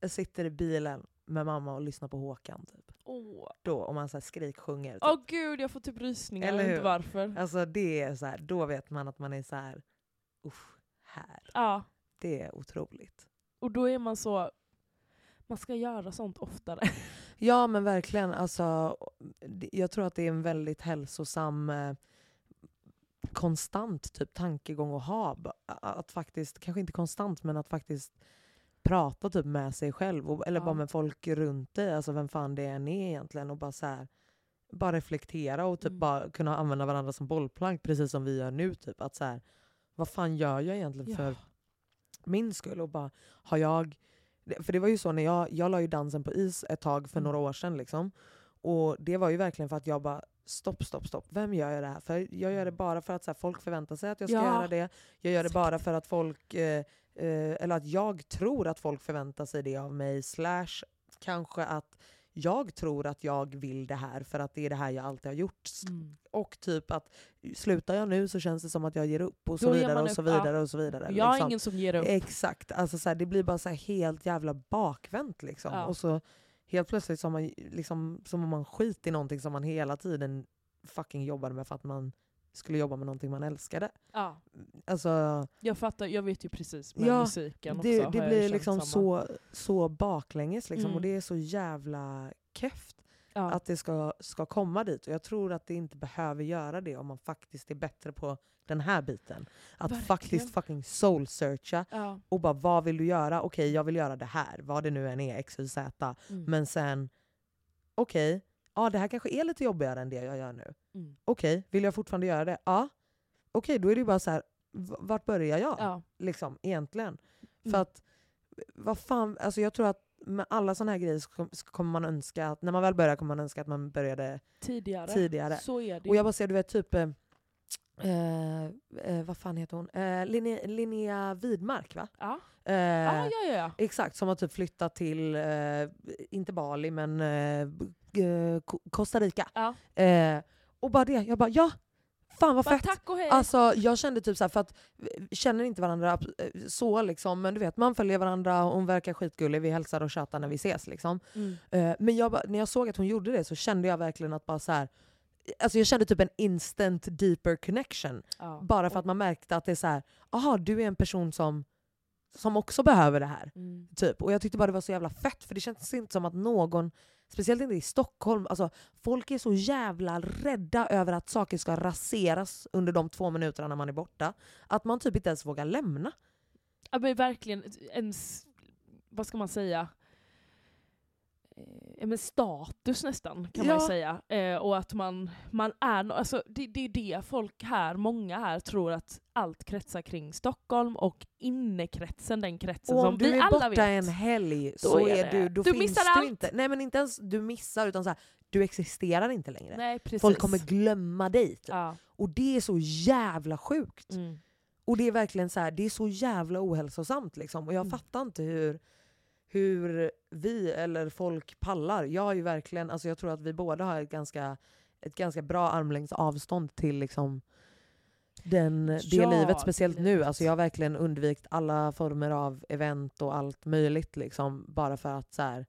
[SPEAKER 2] jag sitter i bilen med mamma och lyssnar på Håkan. Typ.
[SPEAKER 1] Åh
[SPEAKER 2] Då, om man så här skriksjunger. Typ.
[SPEAKER 1] Åh gud, jag får typ rysningar,
[SPEAKER 2] Eller
[SPEAKER 1] vet inte
[SPEAKER 2] hur?
[SPEAKER 1] varför.
[SPEAKER 2] Alltså det är så här, då vet man att man är så här, usch, här.
[SPEAKER 1] Ja,
[SPEAKER 2] Det är otroligt.
[SPEAKER 1] och då är man så... Man ska göra sånt oftare.
[SPEAKER 2] Ja men verkligen. Alltså, jag tror att det är en väldigt hälsosam eh, konstant typ tankegång att ha. Att faktiskt, kanske inte konstant, men att faktiskt prata typ med sig själv. Och, eller
[SPEAKER 1] Ja.
[SPEAKER 2] bara med folk runt dig, alltså vem fan det än är egentligen. Och bara så här, bara reflektera och typ
[SPEAKER 1] Mm.
[SPEAKER 2] bara kunna använda varandra som bollplank precis som vi gör nu. Typ. Att så här, vad fan gör jag egentligen för min skull? Och bara, har jag... För det var ju så när jag, jag la ju dansen på is ett tag för
[SPEAKER 1] Mm.
[SPEAKER 2] några år sedan. Liksom. Och det var ju verkligen för att jag bara, stopp, stopp, stopp. Vem gör jag det här för? Jag gör det bara för att så här, folk förväntar sig att jag ska
[SPEAKER 1] Ja.
[SPEAKER 2] göra det. Jag gör det bara för att folk, eh, eh, eller att jag tror att folk förväntar sig det av mig. Slash kanske att jag tror att jag vill det här för att det är det här jag alltid har gjort.
[SPEAKER 1] Mm.
[SPEAKER 2] Och typ att slutar jag nu så känns det som att jag ger upp och så vidare
[SPEAKER 1] man
[SPEAKER 2] och så vidare och så vidare.
[SPEAKER 1] Jag är
[SPEAKER 2] liksom.
[SPEAKER 1] ingen som ger upp.
[SPEAKER 2] Exakt, alltså så här, det blir bara så här helt jävla bakvänt liksom.
[SPEAKER 1] Ja.
[SPEAKER 2] Och så helt plötsligt så man liksom, som om man skit i någonting som man hela tiden fucking jobbade med för att man skulle jobba med någonting man älskade.
[SPEAKER 1] Ja,
[SPEAKER 2] Alltså,
[SPEAKER 1] jag fattar, jag vet ju precis med
[SPEAKER 2] Ja,
[SPEAKER 1] musiken också.
[SPEAKER 2] det,
[SPEAKER 1] har
[SPEAKER 2] det blir liksom
[SPEAKER 1] samma.
[SPEAKER 2] så, så baklänges liksom,
[SPEAKER 1] Mm.
[SPEAKER 2] och det är så jävla keft
[SPEAKER 1] Ja.
[SPEAKER 2] att det ska, ska komma dit. Och jag tror att det inte behöver göra det om man faktiskt är bättre på den här biten. Att
[SPEAKER 1] Verkligen.
[SPEAKER 2] faktiskt fucking soul-searcha
[SPEAKER 1] ja.
[SPEAKER 2] och bara vad vill du göra? Okej, jag vill göra det här, vad det nu än är, x, y, z.
[SPEAKER 1] Mm.
[SPEAKER 2] Men sen, okej, ja det här kanske är lite jobbigare än det jag gör nu.
[SPEAKER 1] Mm.
[SPEAKER 2] Okej, vill jag fortfarande göra det? Ja. Okej, då är det ju bara så här, vart börjar jag?
[SPEAKER 1] Ja.
[SPEAKER 2] Liksom, egentligen.
[SPEAKER 1] Mm.
[SPEAKER 2] För att, vad fan, alltså jag tror att med alla sådana här grejer så kom- så kommer man önska att, när man väl börjar kommer man önska att man började
[SPEAKER 1] Tidigare.
[SPEAKER 2] tidigare.
[SPEAKER 1] Så är det
[SPEAKER 2] Och jag bara ser, du vet typ, eh, eh, eh, vad fan heter hon? Eh, Linnea, Linnea Widmark va?
[SPEAKER 1] Ja.
[SPEAKER 2] Eh,
[SPEAKER 1] ja, ja, ja, ja.
[SPEAKER 2] Exakt, som har typ flyttat till, eh, inte Bali men eh, Costa Rica.
[SPEAKER 1] ja.
[SPEAKER 2] Eh, och bara det, jag bara ja, fan vad fett.
[SPEAKER 1] tack och hej.
[SPEAKER 2] Alltså jag kände typ så här, för att vi känner inte varandra eh, så liksom, men du vet man följer varandra, hon verkar skitgullig, vi hälsar och tjatar när vi ses liksom.
[SPEAKER 1] mm.
[SPEAKER 2] Eh, men jag bara, när jag såg att hon gjorde det så kände jag verkligen att bara så här. Alltså jag kände typ en instant deeper connection.
[SPEAKER 1] ja.
[SPEAKER 2] Bara för att man märkte att det är så här, aha du är en person som, som också behöver det här.
[SPEAKER 1] Mm.
[SPEAKER 2] Typ. Och jag tyckte bara det var så jävla fett, för det känns inte som att någon, speciellt inte i Stockholm, alltså, folk är så jävla rädda över att saker ska raseras under de två minuterna när man är borta. Att man typ inte ens vågar lämna.
[SPEAKER 1] Ja, men verkligen ens, vad ska man säga, eh, men status nästan kan man
[SPEAKER 2] Ja.
[SPEAKER 1] ju säga. Eh, och att man, man är, no- alltså det, det är det folk här, många här tror att allt kretsar kring Stockholm och innekretsen, den kretsen
[SPEAKER 2] Och
[SPEAKER 1] som
[SPEAKER 2] om du
[SPEAKER 1] vi
[SPEAKER 2] är
[SPEAKER 1] alla
[SPEAKER 2] borta
[SPEAKER 1] vet.
[SPEAKER 2] en helg
[SPEAKER 1] Då
[SPEAKER 2] så
[SPEAKER 1] är
[SPEAKER 2] du, då
[SPEAKER 1] du
[SPEAKER 2] finns
[SPEAKER 1] missar
[SPEAKER 2] du
[SPEAKER 1] allt.
[SPEAKER 2] inte. Nej men inte ens du missar, utan så här, du existerar inte längre.
[SPEAKER 1] Nej.
[SPEAKER 2] Folk kommer glömma dig. Typ.
[SPEAKER 1] ja.
[SPEAKER 2] Och det är så jävla sjukt.
[SPEAKER 1] mm.
[SPEAKER 2] Och det är verkligen så här, det är så jävla ohälsosamt. Liksom. Och jag
[SPEAKER 1] Mm.
[SPEAKER 2] fattar inte hur, hur vi eller folk pallar. Jag har ju verkligen, alltså jag tror att vi båda har ett ganska, ett ganska bra armlängds avstånd till liksom den, det
[SPEAKER 1] Ja,
[SPEAKER 2] livet. Speciellt nu. Alltså jag har verkligen undvikit alla former av event och allt möjligt. Liksom, bara för att så här,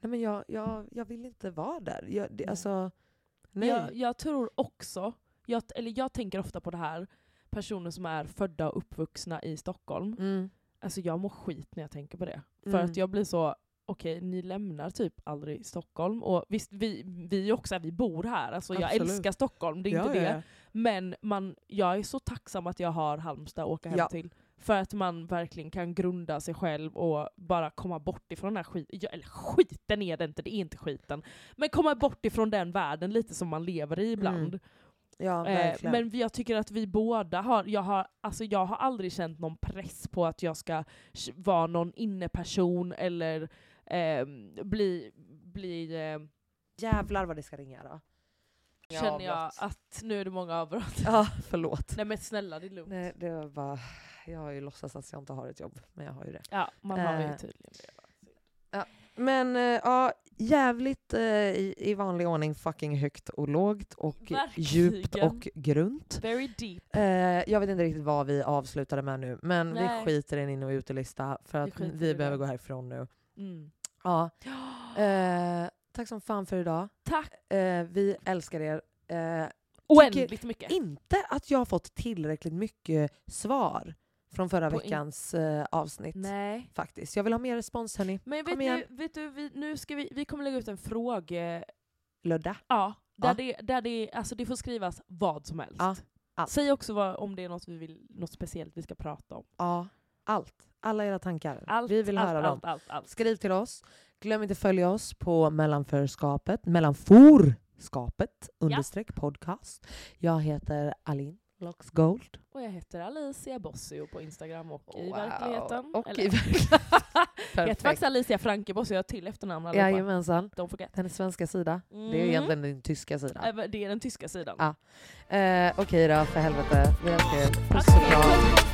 [SPEAKER 2] nej men jag, jag, jag vill inte vara där. Jag, det,
[SPEAKER 1] Nej.
[SPEAKER 2] alltså, nej.
[SPEAKER 1] Jag, jag tror också, jag, eller jag tänker ofta på det här, personer som är födda och uppvuxna i Stockholm.
[SPEAKER 2] Mm.
[SPEAKER 1] Alltså jag mår skit när jag tänker på det. För
[SPEAKER 2] Mm.
[SPEAKER 1] att jag blir så, okej ni lämnar typ aldrig Stockholm. Och visst, vi, vi också, vi bor här. Alltså jag
[SPEAKER 2] Absolut.
[SPEAKER 1] älskar Stockholm, det är
[SPEAKER 2] Ja,
[SPEAKER 1] inte
[SPEAKER 2] ja,
[SPEAKER 1] det.
[SPEAKER 2] ja.
[SPEAKER 1] Men man, jag är så tacksam att jag har Halmstad att åka hem
[SPEAKER 2] Ja.
[SPEAKER 1] till. För att man verkligen kan grunda sig själv och bara komma bort ifrån den här skiten. Ja, eller skiten är det inte, det är inte skiten. Men komma bort ifrån den världen lite som man lever i ibland.
[SPEAKER 2] Ja,
[SPEAKER 1] Eh, men vi- jag tycker att vi båda har, jag har, alltså jag har aldrig känt någon press på att jag ska vara någon inneperson eller eh, bli, bli eh,
[SPEAKER 2] Jävlar vad det ska ringa då.
[SPEAKER 1] känner jag att nu är det många avbrott.
[SPEAKER 2] Ja, förlåt.
[SPEAKER 1] Nej men snälla det är lugnt.
[SPEAKER 2] Nej, det var bara... Jag har ju låtsats att jag inte har ett jobb, men jag har ju det.
[SPEAKER 1] Ja, man har ju
[SPEAKER 2] Eh,
[SPEAKER 1] tydligen det.
[SPEAKER 2] Men eh, ja, jävligt eh, i, i vanlig ordning fucking högt och lågt och djupt
[SPEAKER 1] Verkligen.
[SPEAKER 2] och grunt.
[SPEAKER 1] Very deep.
[SPEAKER 2] Eh, jag vet inte riktigt vad vi avslutade med nu, men
[SPEAKER 1] Nej.
[SPEAKER 2] vi skiter i en in och utelista för
[SPEAKER 1] Vi
[SPEAKER 2] att vi
[SPEAKER 1] i
[SPEAKER 2] behöver gå härifrån nu.
[SPEAKER 1] Mm.
[SPEAKER 2] Ja. Eh, tack som fan för idag.
[SPEAKER 1] Tack
[SPEAKER 2] Eh, vi älskar er. Eh,
[SPEAKER 1] oändligt mycket.
[SPEAKER 2] inte att jag har fått tillräckligt mycket svar från förra
[SPEAKER 1] På in-
[SPEAKER 2] veckans eh, avsnitt.
[SPEAKER 1] Nej.
[SPEAKER 2] Faktiskt. Jag vill ha mer respons hörni.
[SPEAKER 1] Men vet du, vet du vi, nu ska vi, vi kommer lägga ut en fråga,
[SPEAKER 2] Ludda.
[SPEAKER 1] ja, där,
[SPEAKER 2] Ja.
[SPEAKER 1] Det, där det, alltså det får skrivas vad som helst.
[SPEAKER 2] Ja, allt.
[SPEAKER 1] Säg också vad, om det är något, vi vill, något speciellt vi ska prata om.
[SPEAKER 2] Ja, allt. Alla era tankar.
[SPEAKER 1] Allt,
[SPEAKER 2] vi vill
[SPEAKER 1] allt,
[SPEAKER 2] höra dem.
[SPEAKER 1] allt, allt, allt.
[SPEAKER 2] Skriv till oss. Glöm inte följa oss på mellanförskapet, mellanforskapet understreck podcast. Jag heter Alin Loxgold.
[SPEAKER 1] Och jag heter Alicia Bossio på Instagram och i
[SPEAKER 2] Wow.
[SPEAKER 1] verkligheten.
[SPEAKER 2] Och
[SPEAKER 1] Eller-
[SPEAKER 2] i verkligheten.
[SPEAKER 1] jag heter faktiskt Alicia Franke Bossio, jag har till efternamn allihopa.
[SPEAKER 2] Jajamensan.
[SPEAKER 1] Don't forget.
[SPEAKER 2] Den svenska sida. Det är
[SPEAKER 1] Mm.
[SPEAKER 2] egentligen din tyska sida.
[SPEAKER 1] Äh, Det är den tyska sidan.
[SPEAKER 2] Ja. Eh, Okej då, för helvete. Vi älskar er. Puss och kram.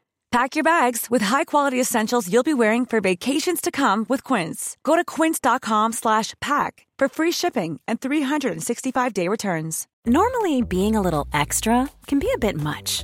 [SPEAKER 3] Pack your bags with high-quality essentials you'll be wearing for vacations to come with Quince. Go to quince.com slash pack for free shipping and 365-day returns.
[SPEAKER 4] Normally, being a little extra can be a bit much,